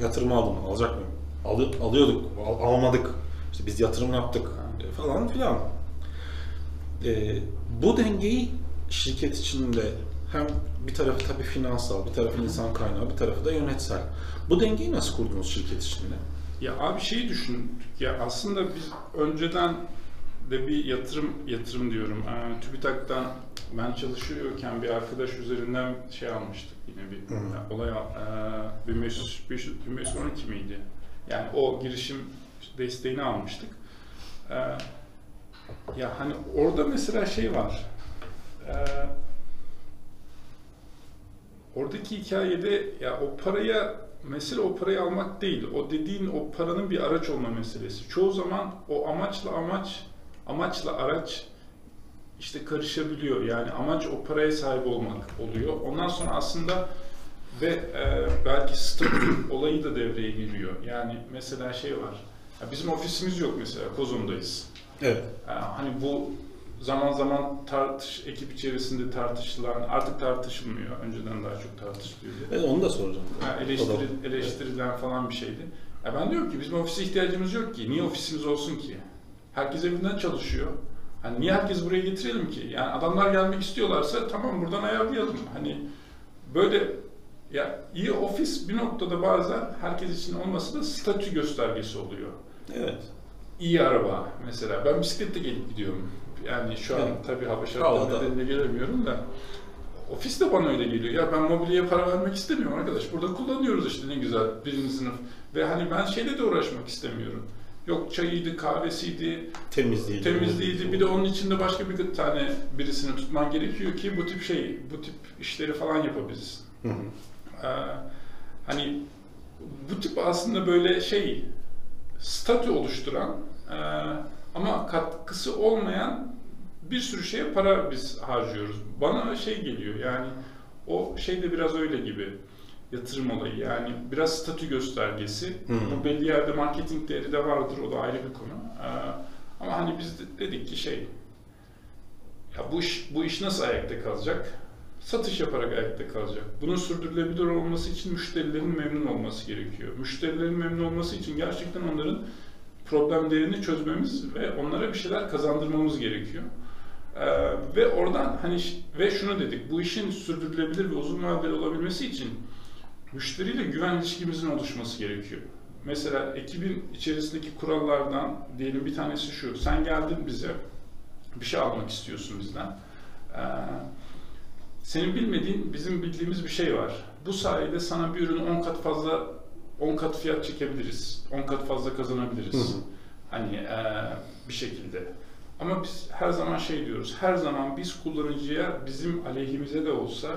Yatırım aldım, alacak mıyım? Alı, alıyorduk, al- almadık. İşte biz yatırım yaptık e, falan filan. E, bu dengeyi şirket içinde hem bir tarafı tabii finansal, bir tarafı insan kaynağı, bir tarafı da yönetsel. Bu dengeyi nasıl kurdunuz şirket içinde? Ya abi şeyi düşündük ya aslında biz önceden de bir yatırım yatırım diyorum. Ee, TÜBİTAK'tan ben çalışıyorken bir arkadaş üzerinden şey almıştık yine bir Hı. ya, olay e, 1500, 1512 miydi? Yani o girişim desteğini almıştık. Ee, ya hani orada mesela şey var. Ee, oradaki hikayede ya o paraya mesele o parayı almak değil. O dediğin o paranın bir araç olma meselesi. Çoğu zaman o amaçla amaç, amaçla araç işte karışabiliyor. Yani amaç o paraya sahip olmak oluyor. Ondan sonra aslında ve e, belki statü olayı da devreye giriyor. Yani mesela şey var. Ya bizim ofisimiz yok mesela. Kozum'dayız. Evet. Ee, hani bu zaman zaman tartış ekip içerisinde tartışılan artık tartışılmıyor. Önceden daha çok tartışılıyordu. Evet, onu da soracağım. Ha, eleştiri, eleştirilen falan bir şeydi. Ya ben diyorum ki bizim ofise ihtiyacımız yok ki. Niye ofisimiz olsun ki? Herkes evinden çalışıyor. Hani niye herkes buraya getirelim ki? Yani adamlar gelmek istiyorlarsa tamam buradan ayarlayalım. Hani böyle ya iyi ofis bir noktada bazen herkes için olması da statü göstergesi oluyor Evet. İyi araba mesela. Ben bisikletle gelip gidiyorum. Yani şu an tabii hava şartları nedeniyle gelemiyorum da. Ofis de bana öyle geliyor. Ya ben mobilyaya para vermek istemiyorum arkadaş. Burada kullanıyoruz işte ne güzel birinci sınıf. Ve hani ben şeyle de uğraşmak istemiyorum. Yok çayıydı, kahvesiydi, Temizliği. temizliğiydi. Bir de onun içinde başka bir tane birisini tutman gerekiyor ki bu tip şey, bu tip işleri falan. Hı hı. Ee, hani bu tip aslında böyle şey statü oluşturan e, ama katkısı olmayan bir sürü şeye para biz harcıyoruz. Bana şey geliyor yani o şey de biraz öyle gibi yatırım olayı yani biraz statü göstergesi. Hı. Bu belli yerde marketing değeri de vardır o da ayrı bir konu. Ee, ama hani biz de dedik ki şey ya bu iş bu iş nasıl ayakta kalacak? Satış yaparak ayakta kalacak. Bunun sürdürülebilir olması için müşterilerin memnun olması gerekiyor. Müşterilerin memnun olması için gerçekten onların problemlerini çözmemiz ve onlara bir şeyler kazandırmamız gerekiyor. Ee, ve oradan hani ve şunu dedik. Bu işin sürdürülebilir ve uzun vadeli olabilmesi için müşteriyle güven ilişkimizin oluşması gerekiyor. Mesela ekibin içerisindeki kurallardan diyelim bir tanesi şu. Sen geldin bize bir şey almak istiyorsun bizden. Ee, senin bilmediğin, bizim bildiğimiz bir şey var. Bu sayede sana bir ürünü 10 kat fazla 10 kat fiyat çekebiliriz. 10 kat fazla kazanabiliriz. Hı hı. Hani eee, bir şekilde. Ama biz her zaman şey diyoruz. Her zaman biz kullanıcıya bizim aleyhimize de olsa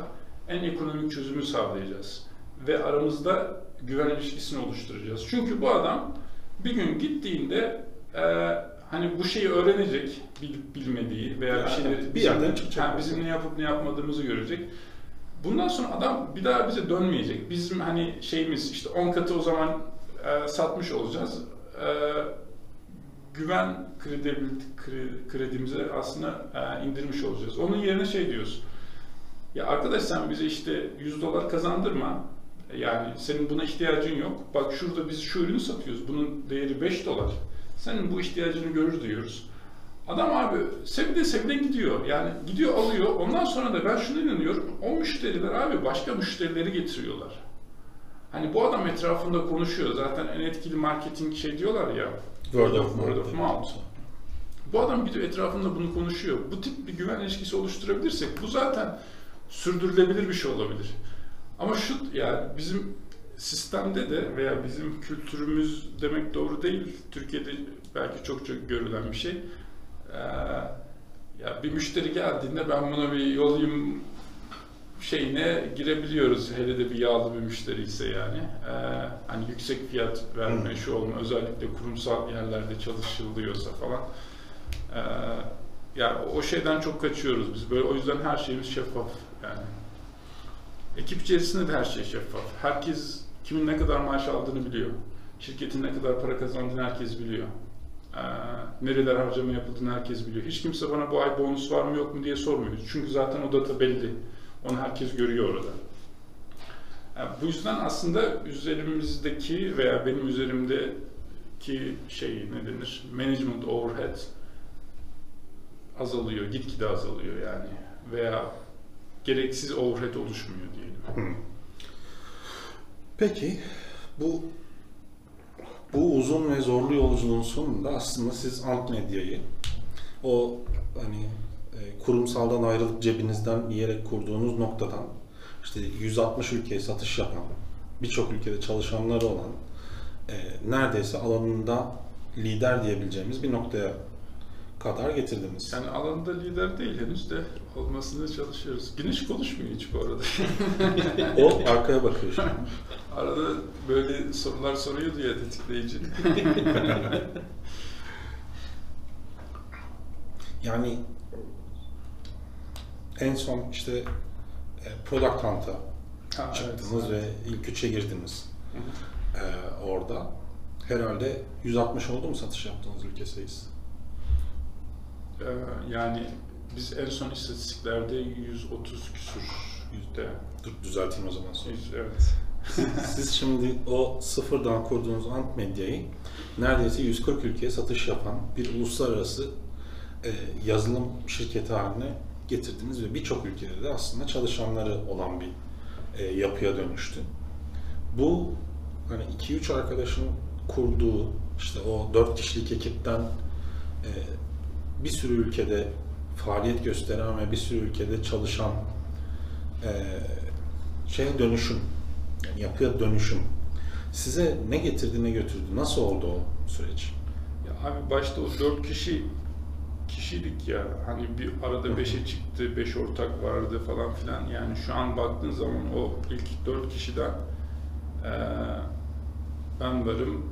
en ekonomik çözümü sağlayacağız. Ve aramızda güven ilişkisini oluşturacağız. Çünkü bu adam bir gün gittiğinde eee, hani bu şeyi öğrenecek bil- bilmediği veya bir Yani şeyleri bir bizim- yerden çıkacak. Ha, bizim ne yapıp ne yapmadığımızı görecek. Bundan sonra adam bir daha bize dönmeyecek. Bizim hani şeyimiz işte 10 katı o zaman e, satmış olacağız. E, güven kredibilite, kre- kredimizi aslında e, indirmiş olacağız. Onun yerine şey diyoruz. Ya arkadaş sen bize işte 100 dolar kazandırma. Yani senin buna ihtiyacın yok. Bak şurada biz şu ürünü satıyoruz. Bunun değeri 5 dolar. Senin bu ihtiyacını görür diyoruz. Adam abi sevde sevde gidiyor. Yani gidiyor alıyor. Ondan sonra da ben şuna inanıyorum. O müşteriler abi başka müşterileri getiriyorlar. Hani bu adam etrafında konuşuyor. Zaten en etkili marketing şey diyorlar ya. Word of word of mouth. Bu adam gidiyor etrafında bunu konuşuyor. Bu tip bir güven ilişkisi oluşturabilirsek bu zaten sürdürülebilir bir şey olabilir. Ama şu yani bizim sistemde de veya bizim kültürümüz demek doğru değil. Türkiye'de belki çok çok görülen bir şey. Ee, ya bir müşteri geldiğinde ben buna bir yolayım şeyine girebiliyoruz. Hele de bir yağlı bir müşteri ise yani. Ee, hani yüksek fiyat verme, Hı. şu olma, özellikle kurumsal yerlerde çalışılıyorsa falan. Ee, ya o şeyden çok kaçıyoruz biz. Böyle o yüzden her şeyimiz şeffaf yani. Ekip içerisinde de her şey şeffaf. Herkes kimin ne kadar maaş aldığını biliyor. Şirketin ne kadar para kazandığını herkes biliyor. Ee, nereler harcama yapıldığını herkes biliyor. Hiç kimse bana bu ay bonus var mı yok mu diye sormuyor. Çünkü zaten o data belli. Onu herkes görüyor orada. Yani bu yüzden aslında üzerimizdeki veya benim üzerimdeki şey ne denir? Management overhead azalıyor, gitgide azalıyor yani. Veya gereksiz overhead oluşmuyor diyelim. Peki bu bu uzun ve zorlu yolculuğun sonunda aslında siz alt medyayı o hani e, kurumsaldan ayrılıp cebinizden yiyerek kurduğunuz noktadan işte 160 ülkeye satış yapan, birçok ülkede çalışanları olan e, neredeyse alanında lider diyebileceğimiz bir noktaya kadar getirdiniz. Yani alanında lider değil henüz de olmasını çalışıyoruz. Güneş konuşmuyor hiç bu arada. O arkaya bakıyor şimdi. Arada böyle sorular soruyordu ya tetikleyici. Yani en son işte e, Product Hunt'a Ha, çıktınız evet. ve ilk üçe girdiniz Hı hı. e, orada. Herhalde 160 oldu mu satış yaptığınız ülke sayısı? Ee, yani biz en son istatistiklerde 130 küsur yüzde. Dur düzelteyim o zaman sonra. Yüz, evet. Siz şimdi o sıfırdan kurduğunuz Ant Medya'yı neredeyse 140 ülkeye satış yapan bir uluslararası e, yazılım şirketi haline getirdiniz ve birçok ülkede de aslında çalışanları olan bir e, yapıya dönüştü. Bu hani 2-3 arkadaşın kurduğu işte o 4 kişilik ekipten e, bir sürü ülkede faaliyet gösteren ve bir sürü ülkede çalışan e, şeye dönüşüm, yani yapıya dönüşüm size ne getirdi ne götürdü? Nasıl oldu o süreç? Ya abi başta o dört kişi kişiydik ya hani bir arada beşe çıktı, beş ortak vardı falan filan. Yani şu an baktığın zaman o ilk dört kişiden eee ben varım,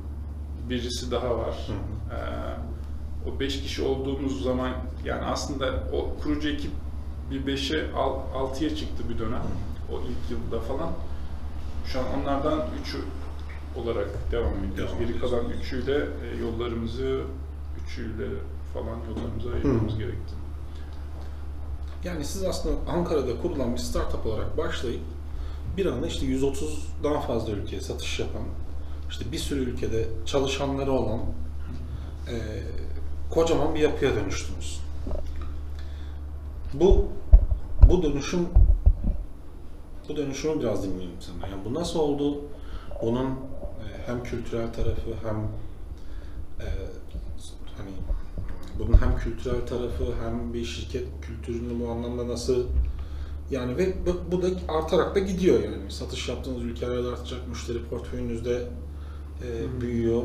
birisi daha var. Eee, o beş kişi olduğumuz zaman yani aslında o kurucu ekip bir beşe, al, altıya çıktı bir dönem. O ilk yılda falan. Şu an onlardan üçü olarak devam ediyoruz. Devam Geri kalan üçüyle e, yollarımızı üçüyle falan yollarımızı ayırmamız Hı. gerekti. Yani siz aslında Ankara'da kurulan bir startup olarak başlayıp bir anda işte 130'dan fazla ülkeye satış yapan, işte bir sürü ülkede çalışanları olan e, kocaman bir yapıya dönüştünüz. Bu bu dönüşüm bu dönüşümü biraz dinleyelim senden. Yani bu nasıl oldu? Onun e, hem kültürel tarafı hem e, hani bunun hem kültürel tarafı hem bir şirket kültürünü bu anlamda nasıl yani ve bu, bu da artarak da gidiyor yani. Satış yaptığınız ülkelerde artacak, müşteri portföyünüzde e, büyüyor.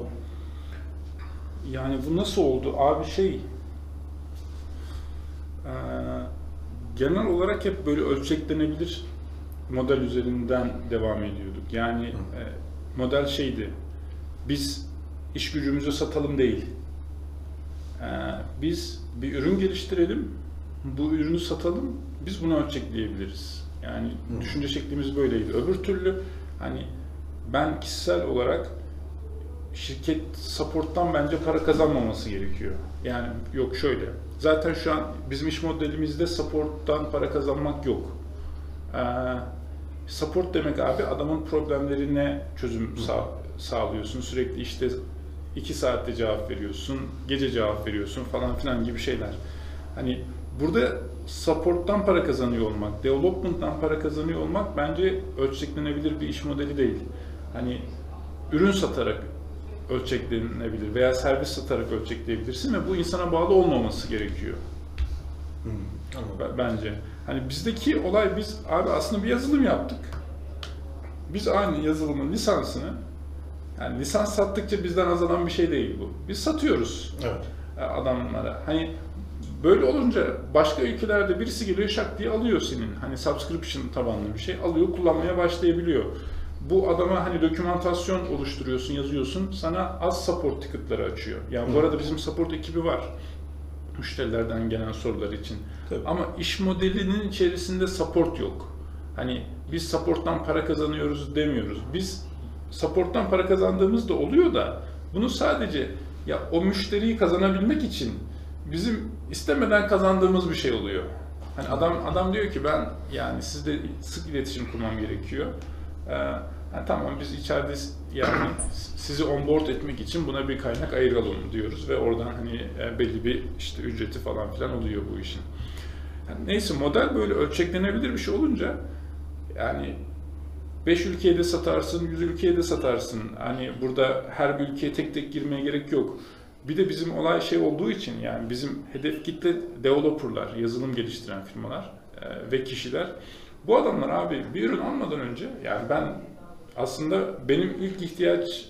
Yani bu nasıl oldu? Abi şey genel olarak hep böyle ölçeklenebilir model üzerinden devam ediyorduk. Yani Hı. e, model şeydi. Biz iş gücümüzü satalım değil. Eee, biz bir ürün geliştirelim. Bu ürünü satalım. Biz bunu ölçekleyebiliriz. Yani Hı. düşünce şeklimiz böyleydi. Öbür türlü hani ben kişisel olarak şirket support'tan bence para kazanmaması gerekiyor. Yani yok şöyle. Zaten şu an bizim iş modelimizde support'tan para kazanmak yok. Ee, support demek abi adamın problemlerine çözüm sağ, sağlıyorsun. Sürekli işte iki saatte cevap veriyorsun, gece cevap veriyorsun falan filan gibi şeyler. Hani burada support'tan para kazanıyor olmak, development'tan para kazanıyor olmak bence ölçeklenebilir bir iş modeli değil. Hani ürün satarak ölçeklenebilir veya servis satarak ölçekleyebilirsin ve bu insana bağlı olmaması gerekiyor Hmm, bence. Hani bizdeki olay biz abi aslında bir yazılım yaptık. Biz aynı yazılımın lisansını yani lisans sattıkça bizden azalan bir şey değil bu. Biz satıyoruz Evet. e, adamlara. Hani böyle olunca başka ülkelerde birisi geliyor şak diye alıyor senin. Hani subscription tabanlı bir şey alıyor kullanmaya başlayabiliyor. Bu adama hani dokümantasyon oluşturuyorsun, yazıyorsun. Sana az support ticket'ları açıyor. Yani bu Hı. arada bizim support ekibi var. Müşterilerden gelen sorular için. Tabii. Ama iş modelinin içerisinde support yok. Hani biz support'tan para kazanıyoruz demiyoruz. Biz support'tan para kazandığımız da oluyor da bunu sadece ya o müşteriyi kazanabilmek için bizim istemeden kazandığımız bir şey oluyor. Hani adam adam diyor ki ben yani sizle sık iletişim kurmam gerekiyor. Ee, ha, tamam biz içeride yani sizi onboard etmek için buna bir kaynak ayıralım diyoruz ve oradan hani e, belli bir işte ücreti falan filan oluyor bu işin. Yani neyse model böyle ölçeklenebilir bir şey olunca yani 5 ülkeye de satarsın, 100 ülkeye de satarsın. Hani burada her bir ülkeye tek tek girmeye gerek yok. Bir de bizim olay şey olduğu için yani bizim hedef kitle developerlar, yazılım geliştiren firmalar e, ve kişiler. Bu adamlar abi bir ürün almadan önce yani ben aslında benim ilk ihtiyaç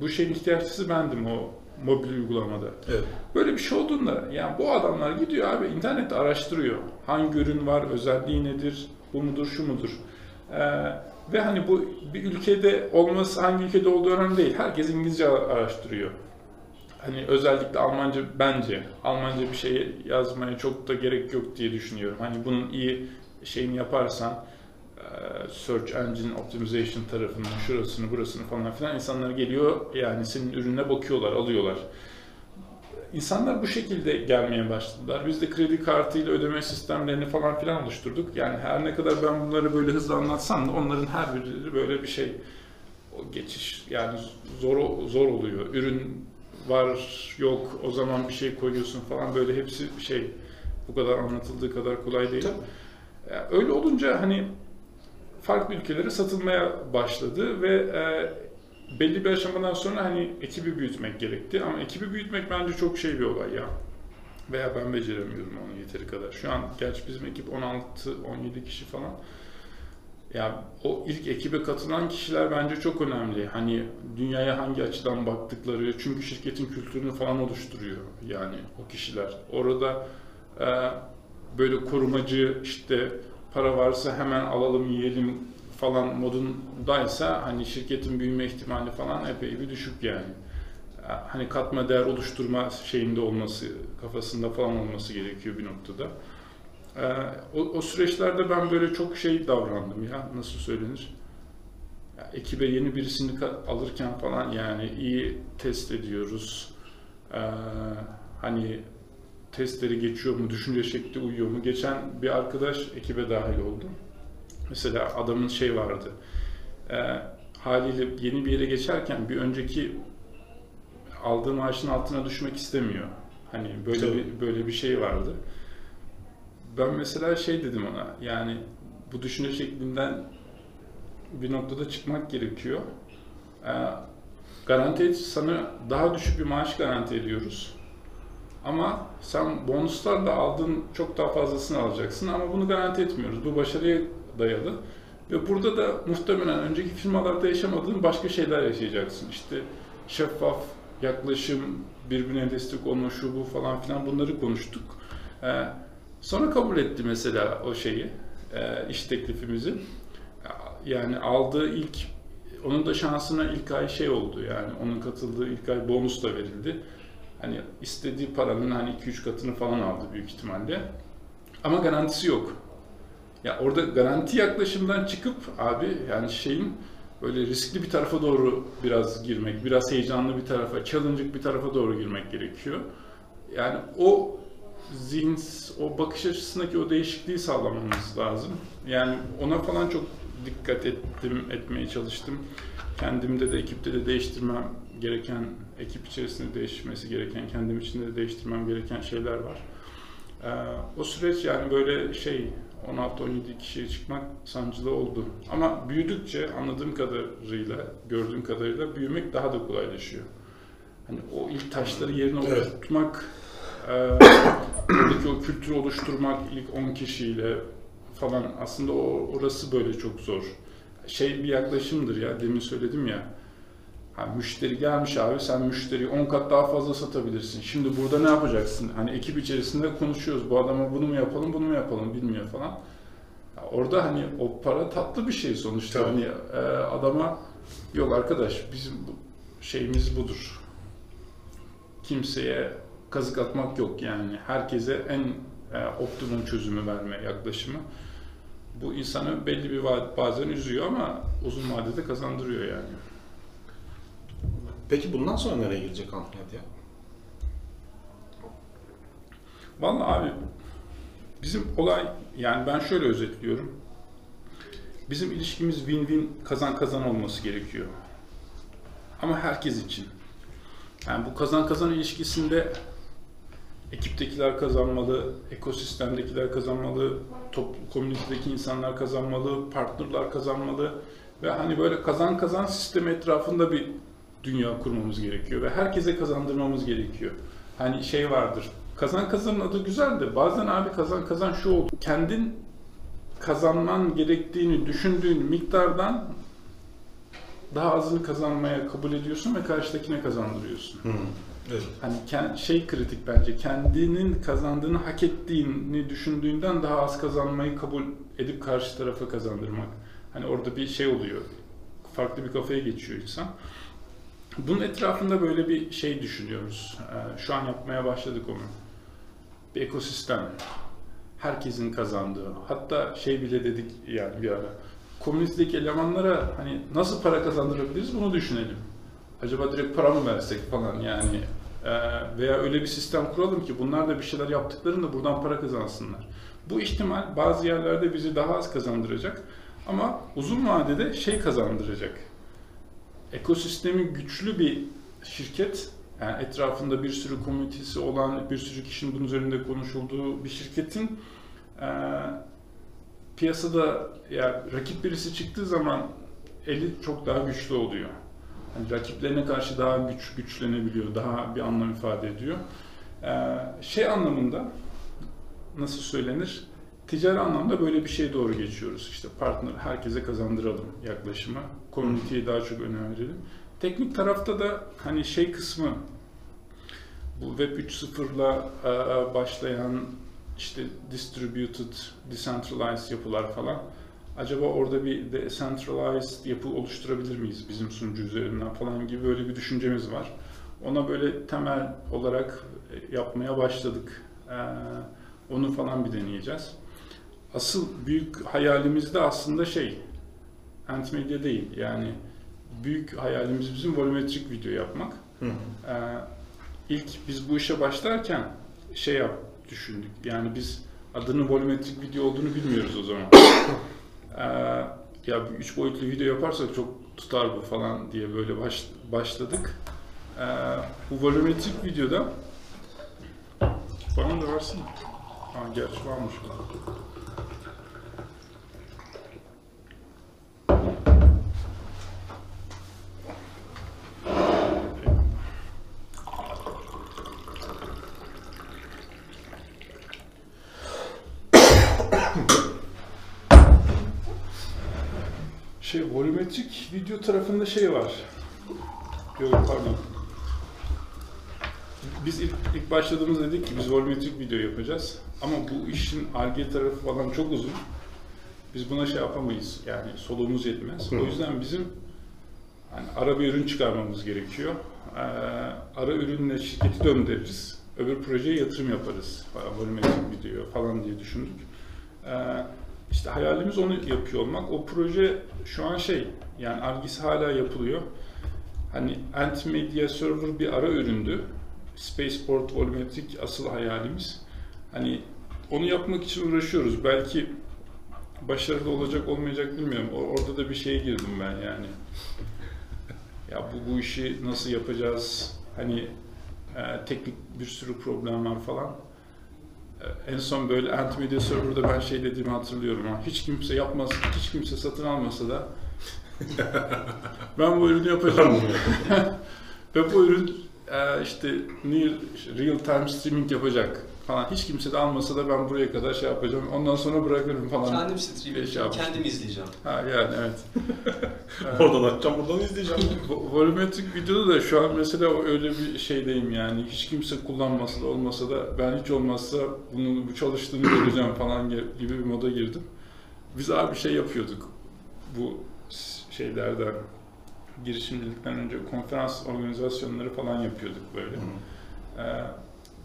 bu şeyin ihtiyaççısı bendim o mobil uygulamada. Evet. Böyle bir şey olduğunda yani bu adamlar gidiyor abi internette araştırıyor. Hangi ürün var, özelliği nedir, bu mudur, şu mudur. Ee, ve hani bu bir ülkede olması hangi ülkede olduğu önemli değil. Herkes İngilizce araştırıyor. Hani özellikle Almanca bence Almanca bir şey yazmaya çok da gerek yok diye düşünüyorum. Hani bunun iyi şeyini yaparsan Search Engine Optimization tarafından şurasını burasını falan filan insanlar geliyor yani senin ürününe bakıyorlar, alıyorlar. İnsanlar bu şekilde gelmeye başladılar. Biz de kredi kartıyla ödeme sistemlerini falan filan oluşturduk. Yani her ne kadar ben bunları böyle hızlı anlatsam da onların her biri böyle bir şey o geçiş yani zor zor oluyor. Ürün var yok o zaman bir şey koyuyorsun falan böyle hepsi şey bu kadar anlatıldığı kadar kolay değil. Tabii. Öyle olunca hani farklı ülkelere satılmaya başladı ve e, belli bir aşamadan sonra hani ekibi büyütmek gerekti ama ekibi büyütmek bence çok şey bir olay ya. Veya ben beceremiyorum onu yeteri kadar. Şu an gerçi bizim ekip 16-17 kişi falan. Ya o ilk ekibe katılan kişiler bence çok önemli. Hani dünyaya hangi açıdan baktıkları, çünkü şirketin kültürünü falan oluşturuyor yani o kişiler. Orada e, böyle korumacı işte para varsa hemen alalım yiyelim falan modundaysa hani şirketin büyüme ihtimali falan epey bir düşük yani. Hani katma değer oluşturma şeyinde olması, kafasında falan olması gerekiyor bir noktada. Ee, o, o süreçlerde ben böyle çok şey davrandım ya nasıl söylenir? Ya, ekibe yeni birisini alırken falan yani iyi test ediyoruz. Ee, hani testleri geçiyor mu, düşünce şekli uyuyor mu? Geçen bir arkadaş ekibe dahil oldu. Mesela adamın şey vardı. Ee, haliyle yeni bir yere geçerken bir önceki aldığı maaşın altına düşmek istemiyor. Hani böyle Tabii. bir, böyle bir şey vardı. Ben mesela şey dedim ona, yani bu düşünce şeklinden bir noktada çıkmak gerekiyor. Ee, garanti sana daha düşük bir maaş garanti ediyoruz. Ama sen bonuslarla aldığın çok daha fazlasını alacaksın ama bunu garanti etmiyoruz. Bu başarıya dayalı. Ve burada da muhtemelen önceki firmalarda yaşamadığın başka şeyler yaşayacaksın. İşte şeffaf yaklaşım, birbirine destek olma, şu bu falan filan bunları konuştuk. Ee, Sonra kabul etti mesela o şeyi, e, iş teklifimizi. Yani aldığı ilk, onun da şansına ilk ay şey oldu yani onun katıldığı ilk ay bonus da verildi. Hani istediği paranın hani 2-3 katını falan aldı büyük ihtimalle. Ama garantisi yok. Ya orada garanti yaklaşımdan çıkıp abi yani şeyin böyle riskli bir tarafa doğru biraz girmek, biraz heyecanlı bir tarafa, challenge'lık bir tarafa doğru girmek gerekiyor. Yani o zihin, o bakış açısındaki o değişikliği sağlamamız lazım. Yani ona falan çok dikkat ettim, etmeye çalıştım. Kendimde de ekipte de değiştirmem gereken, ekip içerisinde değişmesi gereken, kendim içinde de değiştirmem gereken şeyler var. Ee, o süreç yani böyle şey 16-17 kişiye çıkmak sancılı oldu. Ama büyüdükçe anladığım kadarıyla, gördüğüm kadarıyla büyümek daha da kolaylaşıyor. Hani o ilk taşları yerine Evet. oturtmak, e, oradaki o kültürü oluşturmak ilk 10 kişiyle falan aslında o orası böyle çok zor. Şey bir yaklaşımdır ya demin söyledim ya. Ha, müşteri gelmiş abi sen müşteriyi 10 kat daha fazla satabilirsin. Şimdi burada ne yapacaksın? Hani ekip içerisinde konuşuyoruz. Bu adama bunu mu yapalım, bunu mu yapalım bilmiyor falan. Ya orada hani o para tatlı bir şey sonuçta. Tabii. Hani e, adama yok arkadaş bizim bu şeyimiz budur. Kimseye kazık atmak yok yani. Herkese en e, optimum çözümü verme yaklaşımı. Bu insanı belli bir va- bazen üzüyor ama uzun vadede kazandırıyor yani. Peki bundan sonra nereye gidecek Ant Medya? Vallahi abi bizim olay yani ben şöyle özetliyorum. Bizim ilişkimiz win-win kazan kazan olması gerekiyor. Ama herkes için. Yani bu kazan kazan ilişkisinde ekiptekiler kazanmalı, ekosistemdekiler kazanmalı, top, komünitedeki insanlar kazanmalı, partnerler kazanmalı ve hani böyle kazan kazan sistemi etrafında bir dünya kurmamız gerekiyor ve herkese kazandırmamız gerekiyor. Hani şey vardır. Kazan kazanın adı güzel de bazen abi kazan kazan şu oldu. Kendin kazanman gerektiğini düşündüğün miktardan daha azını kazanmaya kabul ediyorsun ve karşıdakine kazandırıyorsun. Evet. Hani şey kritik bence kendinin kazandığını hak ettiğini düşündüğünden daha az kazanmayı kabul edip karşı tarafa kazandırmak. Hani orada bir şey oluyor. Farklı bir kafaya geçiyor insan. Bunun etrafında böyle bir şey düşünüyoruz. Ee, Şu an yapmaya başladık onu. Bir ekosistem. Herkesin kazandığı. Hatta şey bile dedik yani bir ara. Komünistedeki elemanlara hani nasıl para kazandırabiliriz bunu düşünelim. Acaba direkt para mı versek falan yani. Ee, veya öyle bir sistem kuralım ki bunlar da bir şeyler yaptıklarında buradan para kazansınlar. Bu ihtimal bazı yerlerde bizi daha az kazandıracak ama uzun vadede şey kazandıracak. Ekosistemi güçlü bir şirket, yani etrafında bir sürü komünitesi olan, bir sürü kişinin bunun üzerinde konuşulduğu bir şirketin e, piyasada yani rakip birisi çıktığı zaman eli çok daha güçlü oluyor. Hani rakiplerine karşı daha güç güçlenebiliyor, daha bir anlam ifade ediyor. Ee, şey anlamında nasıl söylenir? Ticari anlamda böyle bir şeye doğru geçiyoruz. İşte partner herkese kazandıralım yaklaşımı. Community'ye daha çok önem verelim. Teknik tarafta da hani şey kısmı bu Web 3.0'la e, başlayan işte distributed, decentralized yapılar falan. Acaba orada bir decentralized yapı oluşturabilir miyiz bizim sunucu üzerinden falan gibi böyle bir düşüncemiz var. Ona böyle temel olarak yapmaya başladık. Ee, onu falan bir deneyeceğiz. Asıl büyük hayalimiz de aslında şey, Antmedia değil. Yani büyük hayalimiz bizim volumetrik video yapmak. Hı hı. Ee, ilk biz bu işe başlarken şey yap düşündük. Yani biz adının volumetrik video olduğunu bilmiyoruz o zaman. Ee, ya bir üç boyutlu video yaparsak çok tutar bu falan diye böyle baş, başladık. Ee, bu volumetrik videoda bana da versin. Ha, gerçi varmış. Şey, volumetrik video tarafında şey var. Yok pardon. Biz ilk, ilk başladığımızda dedik ki biz volumetrik video yapacağız. Ama bu işin arge tarafı falan çok uzun. Biz buna şey yapamayız. Yani soluğumuz yetmez. Hı. O yüzden bizim hani ara bir ürün çıkarmamız gerekiyor. Ee, ara ürünle şirketi döndürürüz. Öbür projeye yatırım yaparız. Volumetrik video falan diye düşündük. Ee, işte hayalimiz onu yapıyor olmak. O proje şu an şey, yani argisi hala yapılıyor. Hani Ant Media Server bir ara üründü. Spaceport Volumetric asıl hayalimiz. Hani onu yapmak için uğraşıyoruz. Belki başarılı olacak olmayacak bilmiyorum. Orada da bir şeye girdim ben yani. Ya bu, bu işi nasıl yapacağız? Hani e, teknik bir sürü problem var falan. En son böyle Antimedia Server'da ben şey dediğimi hatırlıyorum. Ha. Hiç kimse yapmaz, hiç kimse satın almasa da ben bu ürünü yapacağım. Ve bu ürün e, işte near real time streaming yapacak falan. Hiç kimse de almasa da ben buraya kadar şey yapacağım. Ondan sonra bırakırım falan. Kendim stream şey yapmıştım. kendim izleyeceğim. Ha yani evet. Oradan açacağım, buradan izleyeceğim. Vo- Volumetrik videoda da şu an mesela öyle bir şeydeyim yani hiç kimse kullanmasa da olmasa da ben hiç olmazsa bunun bu çalıştığını göreceğim falan gibi bir moda girdim. Biz abi şey yapıyorduk bu şeylerden girişimcilikten önce konferans organizasyonları falan yapıyorduk böyle. Ee,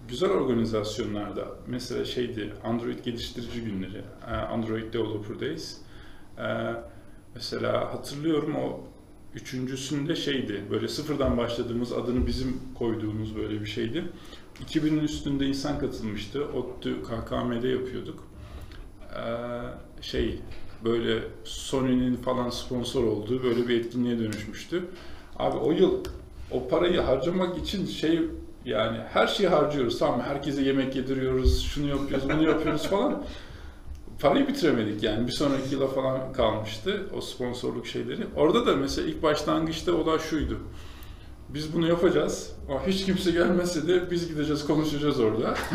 güzel organizasyonlarda mesela şeydi Android geliştirici günleri, e, Android Developer Days. Ee, mesela hatırlıyorum o üçüncüsünde şeydi böyle sıfırdan başladığımız adını bizim koyduğumuz böyle bir şeydi. 2000'in üstünde insan katılmıştı. ODTÜ KKM'de yapıyorduk. Ee, şey böyle Sony'nin falan sponsor olduğu böyle bir etkinliğe dönüşmüştü. Abi o yıl o parayı harcamak için şey yani her şeyi harcıyoruz tamam? Herkese yemek yediriyoruz, şunu yapıyoruz, bunu yapıyoruz falan. Parayı bitiremedik yani. Bir sonraki yıla falan kalmıştı o sponsorluk şeyleri. Orada da mesela ilk başlangıçta olay şuydu. Biz bunu yapacağız. Ama hiç kimse gelmese de biz gideceğiz, konuşacağız orada.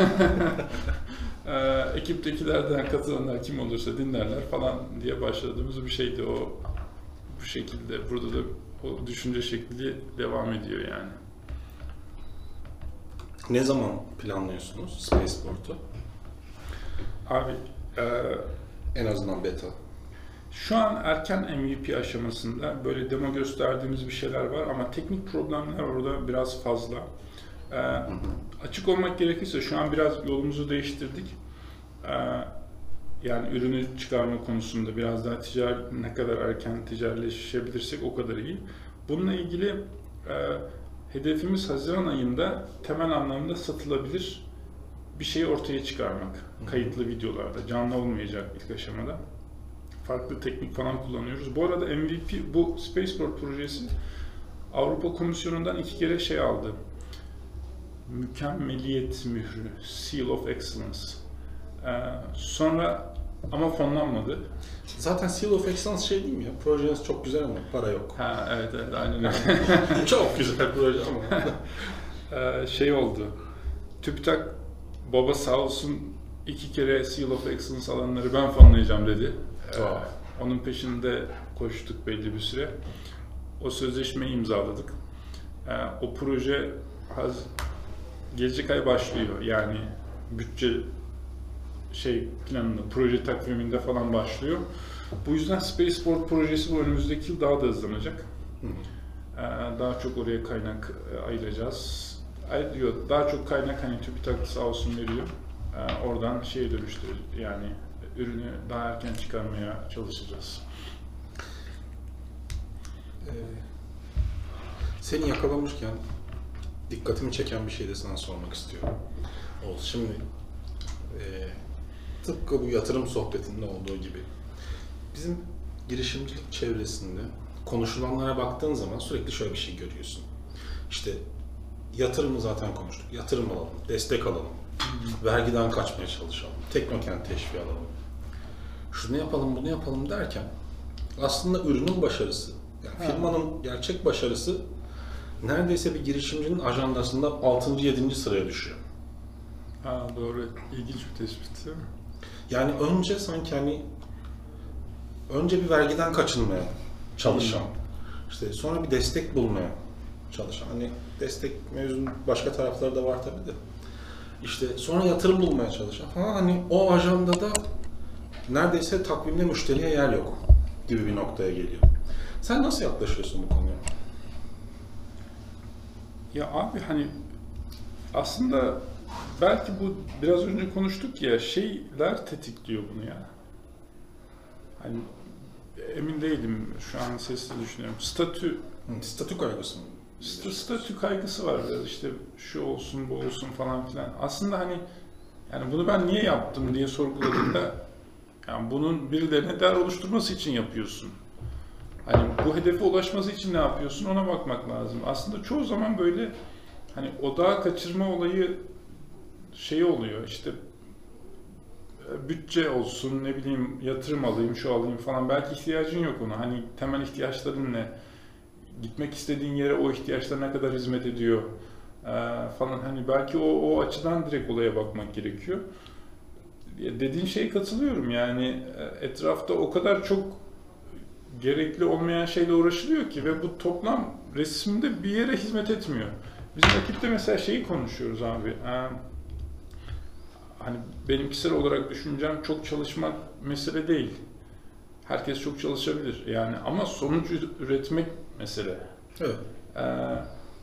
Ee, ekiptekilerden katılanlar kim olursa dinlerler falan diye başladığımız bir şeydi o. Bu şekilde burada da o düşünce şekli devam ediyor yani. Ne zaman planlıyorsunuz Spaceport'u? Abi e, En azından beta. Şu an erken MVP aşamasında böyle demo gösterdiğimiz bir şeyler var ama teknik problemler orada biraz fazla. Ee, açık olmak gerekirse şu an biraz yolumuzu değiştirdik. Ee, yani ürünü çıkarma konusunda biraz daha ticari, ne kadar erken ticarileşebilirsek o kadar iyi. Bununla ilgili e, hedefimiz Haziran ayında temel anlamda satılabilir bir şey ortaya çıkarmak. Kayıtlı videolarda, canlı olmayacak ilk aşamada farklı teknik falan kullanıyoruz. Bu arada MVP bu Spaceport projesi Avrupa Komisyonu'ndan iki kere şey aldı. Mükemmeliyet mührü, Seal of Excellence. Ee, sonra ama fonlanmadı. Zaten Seal of Excellence şey değil mi ya? Projeniz çok güzel ama para yok. Ha evet evet aynen öyle. çok güzel proje ama. Ee, şey oldu. TÜBİTAK baba sağ olsun iki kere Seal of Excellence alanları ben fonlayacağım dedi. Ee, onun peşinde koştuk belli bir süre. O sözleşmeyi imzaladık. Ee, o proje haz, gelecek ay başlıyor. Yani bütçe şey planında, proje takviminde falan başlıyor. Bu yüzden Spaceport projesi bu önümüzdeki yıl daha da hızlanacak. Hı hı. Ee, daha çok oraya kaynak e, ayıracağız. Ay, diyor, daha çok kaynak hani TÜBİTAK sağ olsun veriyor. Ee, oradan şeye dönüştür yani ürünü daha erken çıkarmaya çalışacağız. Ee, seni yakalamışken dikkatimi çeken bir şey de sana sormak istiyorum. Oğuz şimdi e, tıpkı bu yatırım sohbetinde olduğu gibi bizim girişimcilik çevresinde konuşulanlara baktığın zaman sürekli şöyle bir şey görüyorsun. İşte yatırımı zaten konuştuk. Yatırım alalım, destek alalım, vergiden kaçmaya çalışalım, teknokent teşviği alalım. Şunu yapalım, bunu yapalım derken aslında ürünün başarısı, yani firmanın gerçek başarısı neredeyse bir girişimcinin ajandasında 6. 7. sıraya düşüyor. Ha, doğru. İlginç bir tespit değil mi? Yani önce sanki hani önce bir vergiden kaçınmaya çalışan, işte sonra bir destek bulmaya çalışan. Hani destek mevzunun başka tarafları da var tabii de. İşte sonra yatırım bulmaya çalışan falan hani o ajandada neredeyse takvimde müşteriye yer yok gibi bir noktaya geliyor. Sen nasıl yaklaşıyorsun bu konuya? Ya abi hani aslında belki bu biraz önce konuştuk ya şeyler tetikliyor bunu ya. Hani emin değilim şu an sesli düşünüyorum. Statü Hı, Statü kaygısı mı? st- statü kaygısı var biraz işte şu olsun bu olsun falan filan. Aslında hani yani bunu ben niye yaptım diye sorguladığımda Yani bunun birilerine değer oluşturması için yapıyorsun. Hani bu hedefe ulaşması için ne yapıyorsun ona bakmak lazım. Aslında çoğu zaman böyle hani odağa kaçırma olayı şey oluyor işte e, bütçe olsun ne bileyim yatırım alayım şu alayım falan belki ihtiyacın yok ona hani temel ihtiyaçların ne gitmek istediğin yere o ihtiyaçlar ne kadar hizmet ediyor e, falan hani belki o, o açıdan direkt olaya bakmak gerekiyor. Ya Dediğin şeye katılıyorum yani e, etrafta o kadar çok gerekli olmayan şeyle uğraşılıyor ki ve bu toplam resimde bir yere hizmet etmiyor. Bizim ekipte mesela şeyi konuşuyoruz abi. e, Hani benim kişisel olarak düşüncem çok çalışmak mesele değil. Herkes çok çalışabilir yani ama sonuç üretmek mesele. Evet. Ee,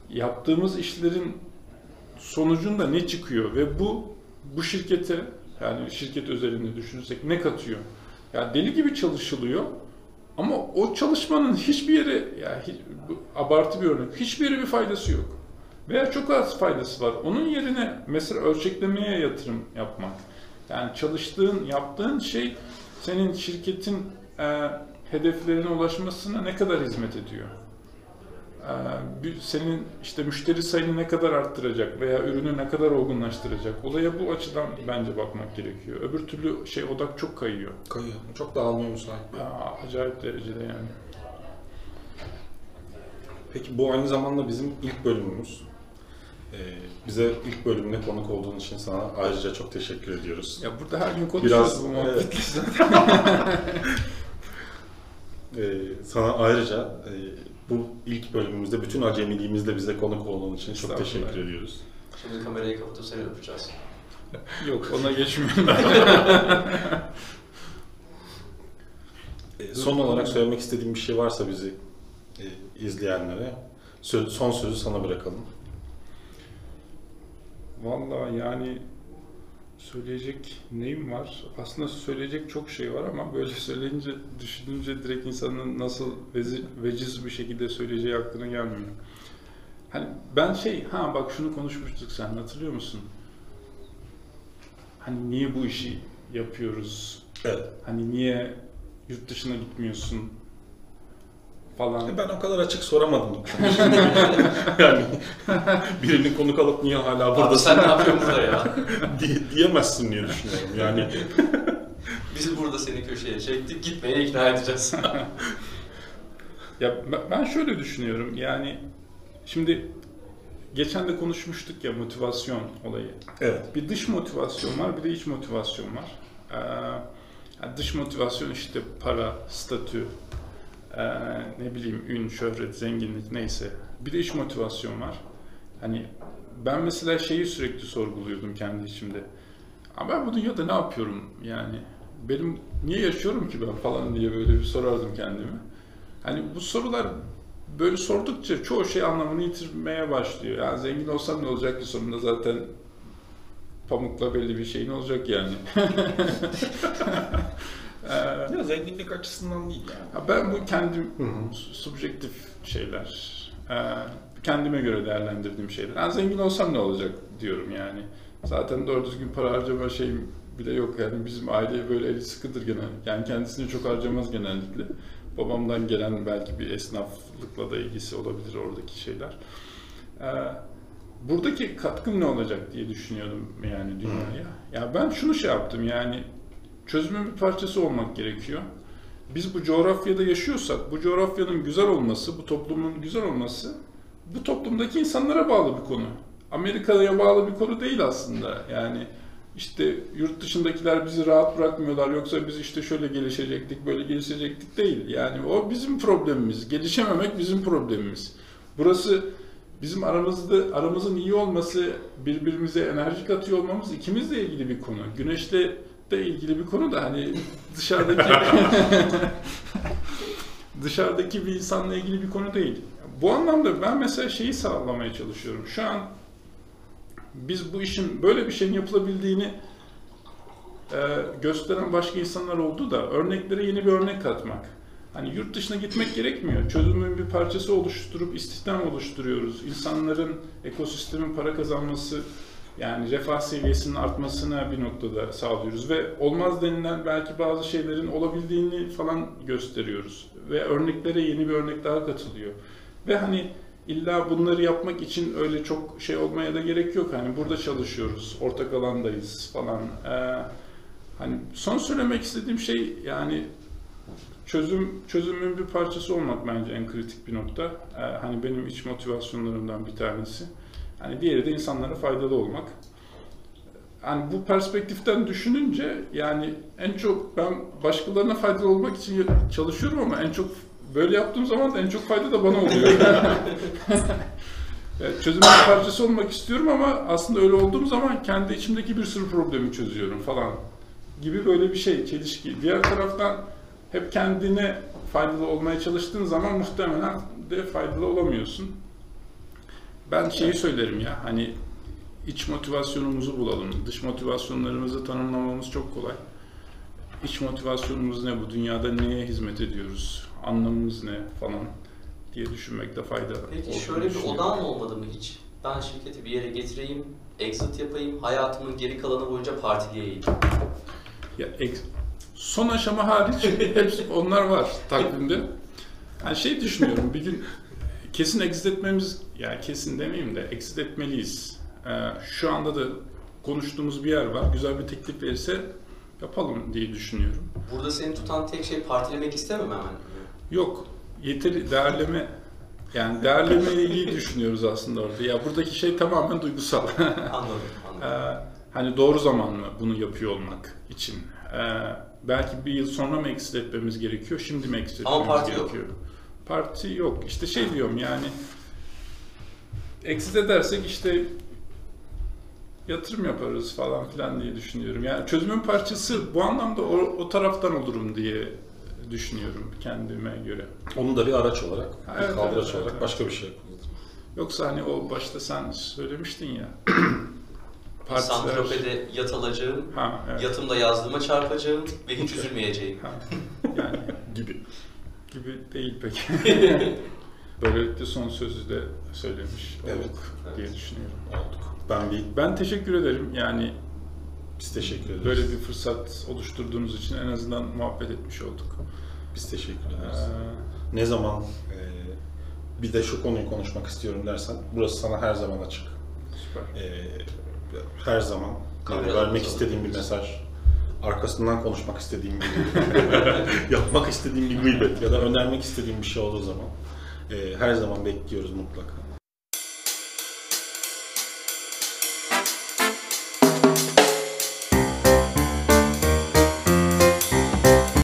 yaptığımız işlerin sonucunda ne çıkıyor ve bu bu şirkete yani şirket özelinde düşünürsek ne katıyor? Ya deli gibi çalışılıyor ama o çalışmanın hiçbir yere ya hiç, bu abartı bir örnek hiçbir yere bir faydası yok. Veya çok az faydası var. Onun yerine mesela ölçeklemeye yatırım yapmak. Yani çalıştığın, yaptığın şey senin şirketin e, hedeflerine ulaşmasına ne kadar hizmet ediyor? E, senin işte müşteri sayını ne kadar arttıracak veya ürünü ne kadar olgunlaştıracak? Olaya bu açıdan bence bakmak gerekiyor. Öbür türlü şey odak çok kayıyor. Kayıyor. Çok dağılmaya müsait. Ya, acayip derecede yani. Peki bu aynı zamanda bizim ilk bölümümüz. Ee, bize ilk bölümde konuk olduğun için sana ayrıca çok teşekkür ediyoruz. Ya burada her gün konuşuyoruz bu muhabbeti. Ee, sana ayrıca e, bu ilk bölümümüzde bütün acemiliğimizde bize konuk olduğun için çok teşekkür ediyoruz. Şimdi kamerayı kapatıp seni öpeceğiz. Yok ona geçmiyorum. Ee, son olarak söylemek istediğim bir şey varsa bizi e, izleyenlere son sözü sana bırakalım. Vallahi yani söyleyecek neyim var? Aslında söyleyecek çok şey var ama böyle söyleyince, düşününce direkt insanın nasıl vezi, veciz bir şekilde söyleyeceği aklına gelmiyor. Hani ben şey, ha bak şunu konuşmuştuk sen hatırlıyor musun? Hani niye bu işi yapıyoruz? Evet. Hani niye yurt dışına gitmiyorsun? Falan. E, Ben o kadar açık soramadım. yani birinin konuk alıp niye hala Abi buradasın sen ne yapıyorsun burada ya? diye, diyemezsin diye düşünüyorum. Yani Biz burada seni köşeye çektik, gitmeye ikna edeceğiz. Ya ben- ben şöyle düşünüyorum yani şimdi geçen de konuşmuştuk ya motivasyon olayı. evet. Bir dış motivasyon var bir de iç motivasyon var. Ee, yani dış motivasyon işte para, statü, ee, ne bileyim ün, şöhret, zenginlik neyse. Bir de iç motivasyon var. Hani ben mesela şeyi sürekli sorguluyordum kendi içimde. Ama ben bu dünyada ne yapıyorum yani? Benim niye yaşıyorum ki ben falan diye böyle bir sorardım kendime. Hani bu sorular böyle sordukça çoğu şey anlamını yitirmeye başlıyor. Yani zengin olsam ne olacak ki sonunda zaten pamukla belli bir şeyin olacak yani. Ee, Ya zenginlik açısından değil yani. Ha, Ben bu kendim subjektif şeyler. Ee, kendime göre değerlendirdiğim şeyler. Yani zengin olsam ne olacak diyorum yani. Zaten doğru düzgün para harcama şeyim bile yok yani bizim aile böyle eli sıkıdır genel. Yani kendisini çok harcamaz genellikle. Babamdan gelen belki bir esnaflıkla da ilgisi olabilir oradaki şeyler. Ee, buradaki katkım ne olacak diye düşünüyordum yani dünyaya. Ya ben şunu şey yaptım yani çözümün bir parçası olmak gerekiyor. Biz bu coğrafyada yaşıyorsak, bu coğrafyanın güzel olması, bu toplumun güzel olması, bu toplumdaki insanlara bağlı bir konu. Amerika'ya bağlı bir konu değil aslında. Yani işte yurt dışındakiler bizi rahat bırakmıyorlar, yoksa biz işte şöyle gelişecektik, böyle gelişecektik değil. Yani o bizim problemimiz. Gelişememek bizim problemimiz. Burası bizim aramızda aramızın iyi olması, birbirimize enerji katıyor olmamız ikimizle ilgili bir konu. Güneşle de ilgili bir konu da hani dışarıdaki dışarıdaki bir insanla ilgili bir konu değil. Bu anlamda ben mesela şeyi sağlamaya çalışıyorum. Şu an biz bu işin böyle bir şeyin yapılabildiğini e, gösteren başka insanlar oldu da örneklere yeni bir örnek katmak. Hani yurt dışına gitmek gerekmiyor. Çözümün bir parçası oluşturup istihdam oluşturuyoruz. İnsanların ekosistemin para kazanması Yani refah seviyesinin artmasına bir noktada sağlıyoruz ve olmaz denilen belki bazı şeylerin olabildiğini falan gösteriyoruz. Ve örneklere yeni bir örnek daha katılıyor. Ve hani illa bunları yapmak için öyle çok şey olmaya da gerek yok. Hani burada çalışıyoruz, ortak alandayız falan. Ee, hani son söylemek istediğim şey yani çözüm çözümün bir parçası olmak bence en kritik bir nokta. Ee, hani benim iç motivasyonlarımdan bir tanesi. Hani diğeri de insanlara faydalı olmak. Hani bu perspektiften düşününce yani en çok ben başkalarına faydalı olmak için çalışıyorum ama en çok böyle yaptığım zaman da en çok fayda da bana oluyor. Evet, çözümün bir parçası olmak istiyorum ama aslında öyle olduğum zaman kendi içimdeki bir sürü problemi çözüyorum falan gibi böyle bir şey, çelişki. Diğer taraftan hep kendine faydalı olmaya çalıştığın zaman muhtemelen de faydalı olamıyorsun. Ben şeyi söylerim ya, hani iç motivasyonumuzu bulalım. Dış motivasyonlarımızı tanımlamamız çok kolay. İç motivasyonumuz ne bu? Dünyada neye hizmet ediyoruz? Anlamımız ne falan diye düşünmekte fayda Peki olduğunu şöyle bir odağın olmadı mı hiç? Ben şirketi bir yere getireyim, exit yapayım, hayatımın geri kalanı boyunca partileyeyim. Ya ek- son aşama hariç hepsi onlar var takvimde. Yani şey düşünüyorum bir gün kesin exit etmemiz yani kesin demeyeyim de exit etmeliyiz. Ee, şu anda da konuştuğumuz bir yer var. Güzel bir teklif verirse yapalım diye düşünüyorum. Burada seni tutan tek şey partilemek istememen mi? Yok yeteri değerleme yani değerlemeyi iyi düşünüyoruz aslında orada. Ya buradaki şey tamamen duygusal. Anladım, anladım. Ee, hani doğru zaman mı bunu yapıyor olmak için? Ee, belki bir yıl sonra mı exit etmemiz gerekiyor, şimdi mi exit Ama etmemiz parti yok. Parti yok. İşte şey diyorum yani exit edersek işte yatırım yaparız falan filan diye düşünüyorum. Yani çözümün parçası bu anlamda o, o taraftan olurum diye düşünüyorum kendime göre. Onu da bir araç olarak, Evet, bir kaldıraç evet, evet, olarak evet. başka bir şey kullanırım. Yoksa hani o başta sen söylemiştin ya. Saint-Tropez'de yat alacağım, Ha, evet. yatımda yazdığıma çarpacağım ve hiç üzülmeyeceğim. Ha, yani Gibi. Gibi değil pek. Böylelikle son sözü de söylemiş olduk Evet, diye düşünüyorum. Olduk. Ben bir, Ben teşekkür ederim. Yani biz teşekkür ederiz. böyle bir fırsat oluşturduğunuz için en azından muhabbet etmiş olduk. Biz teşekkür Ee, ederiz. Ne zaman e, bir de şu konuyu konuşmak istiyorum dersen, burası sana her zaman açık. süper. E, her zaman vermek istediğim bir mesaj, arkasından konuşmak istediğim bir yapmak istediğim bir gıybet ya da önermek istediğim bir şey olduğu zaman e, her zaman bekliyoruz mutlaka.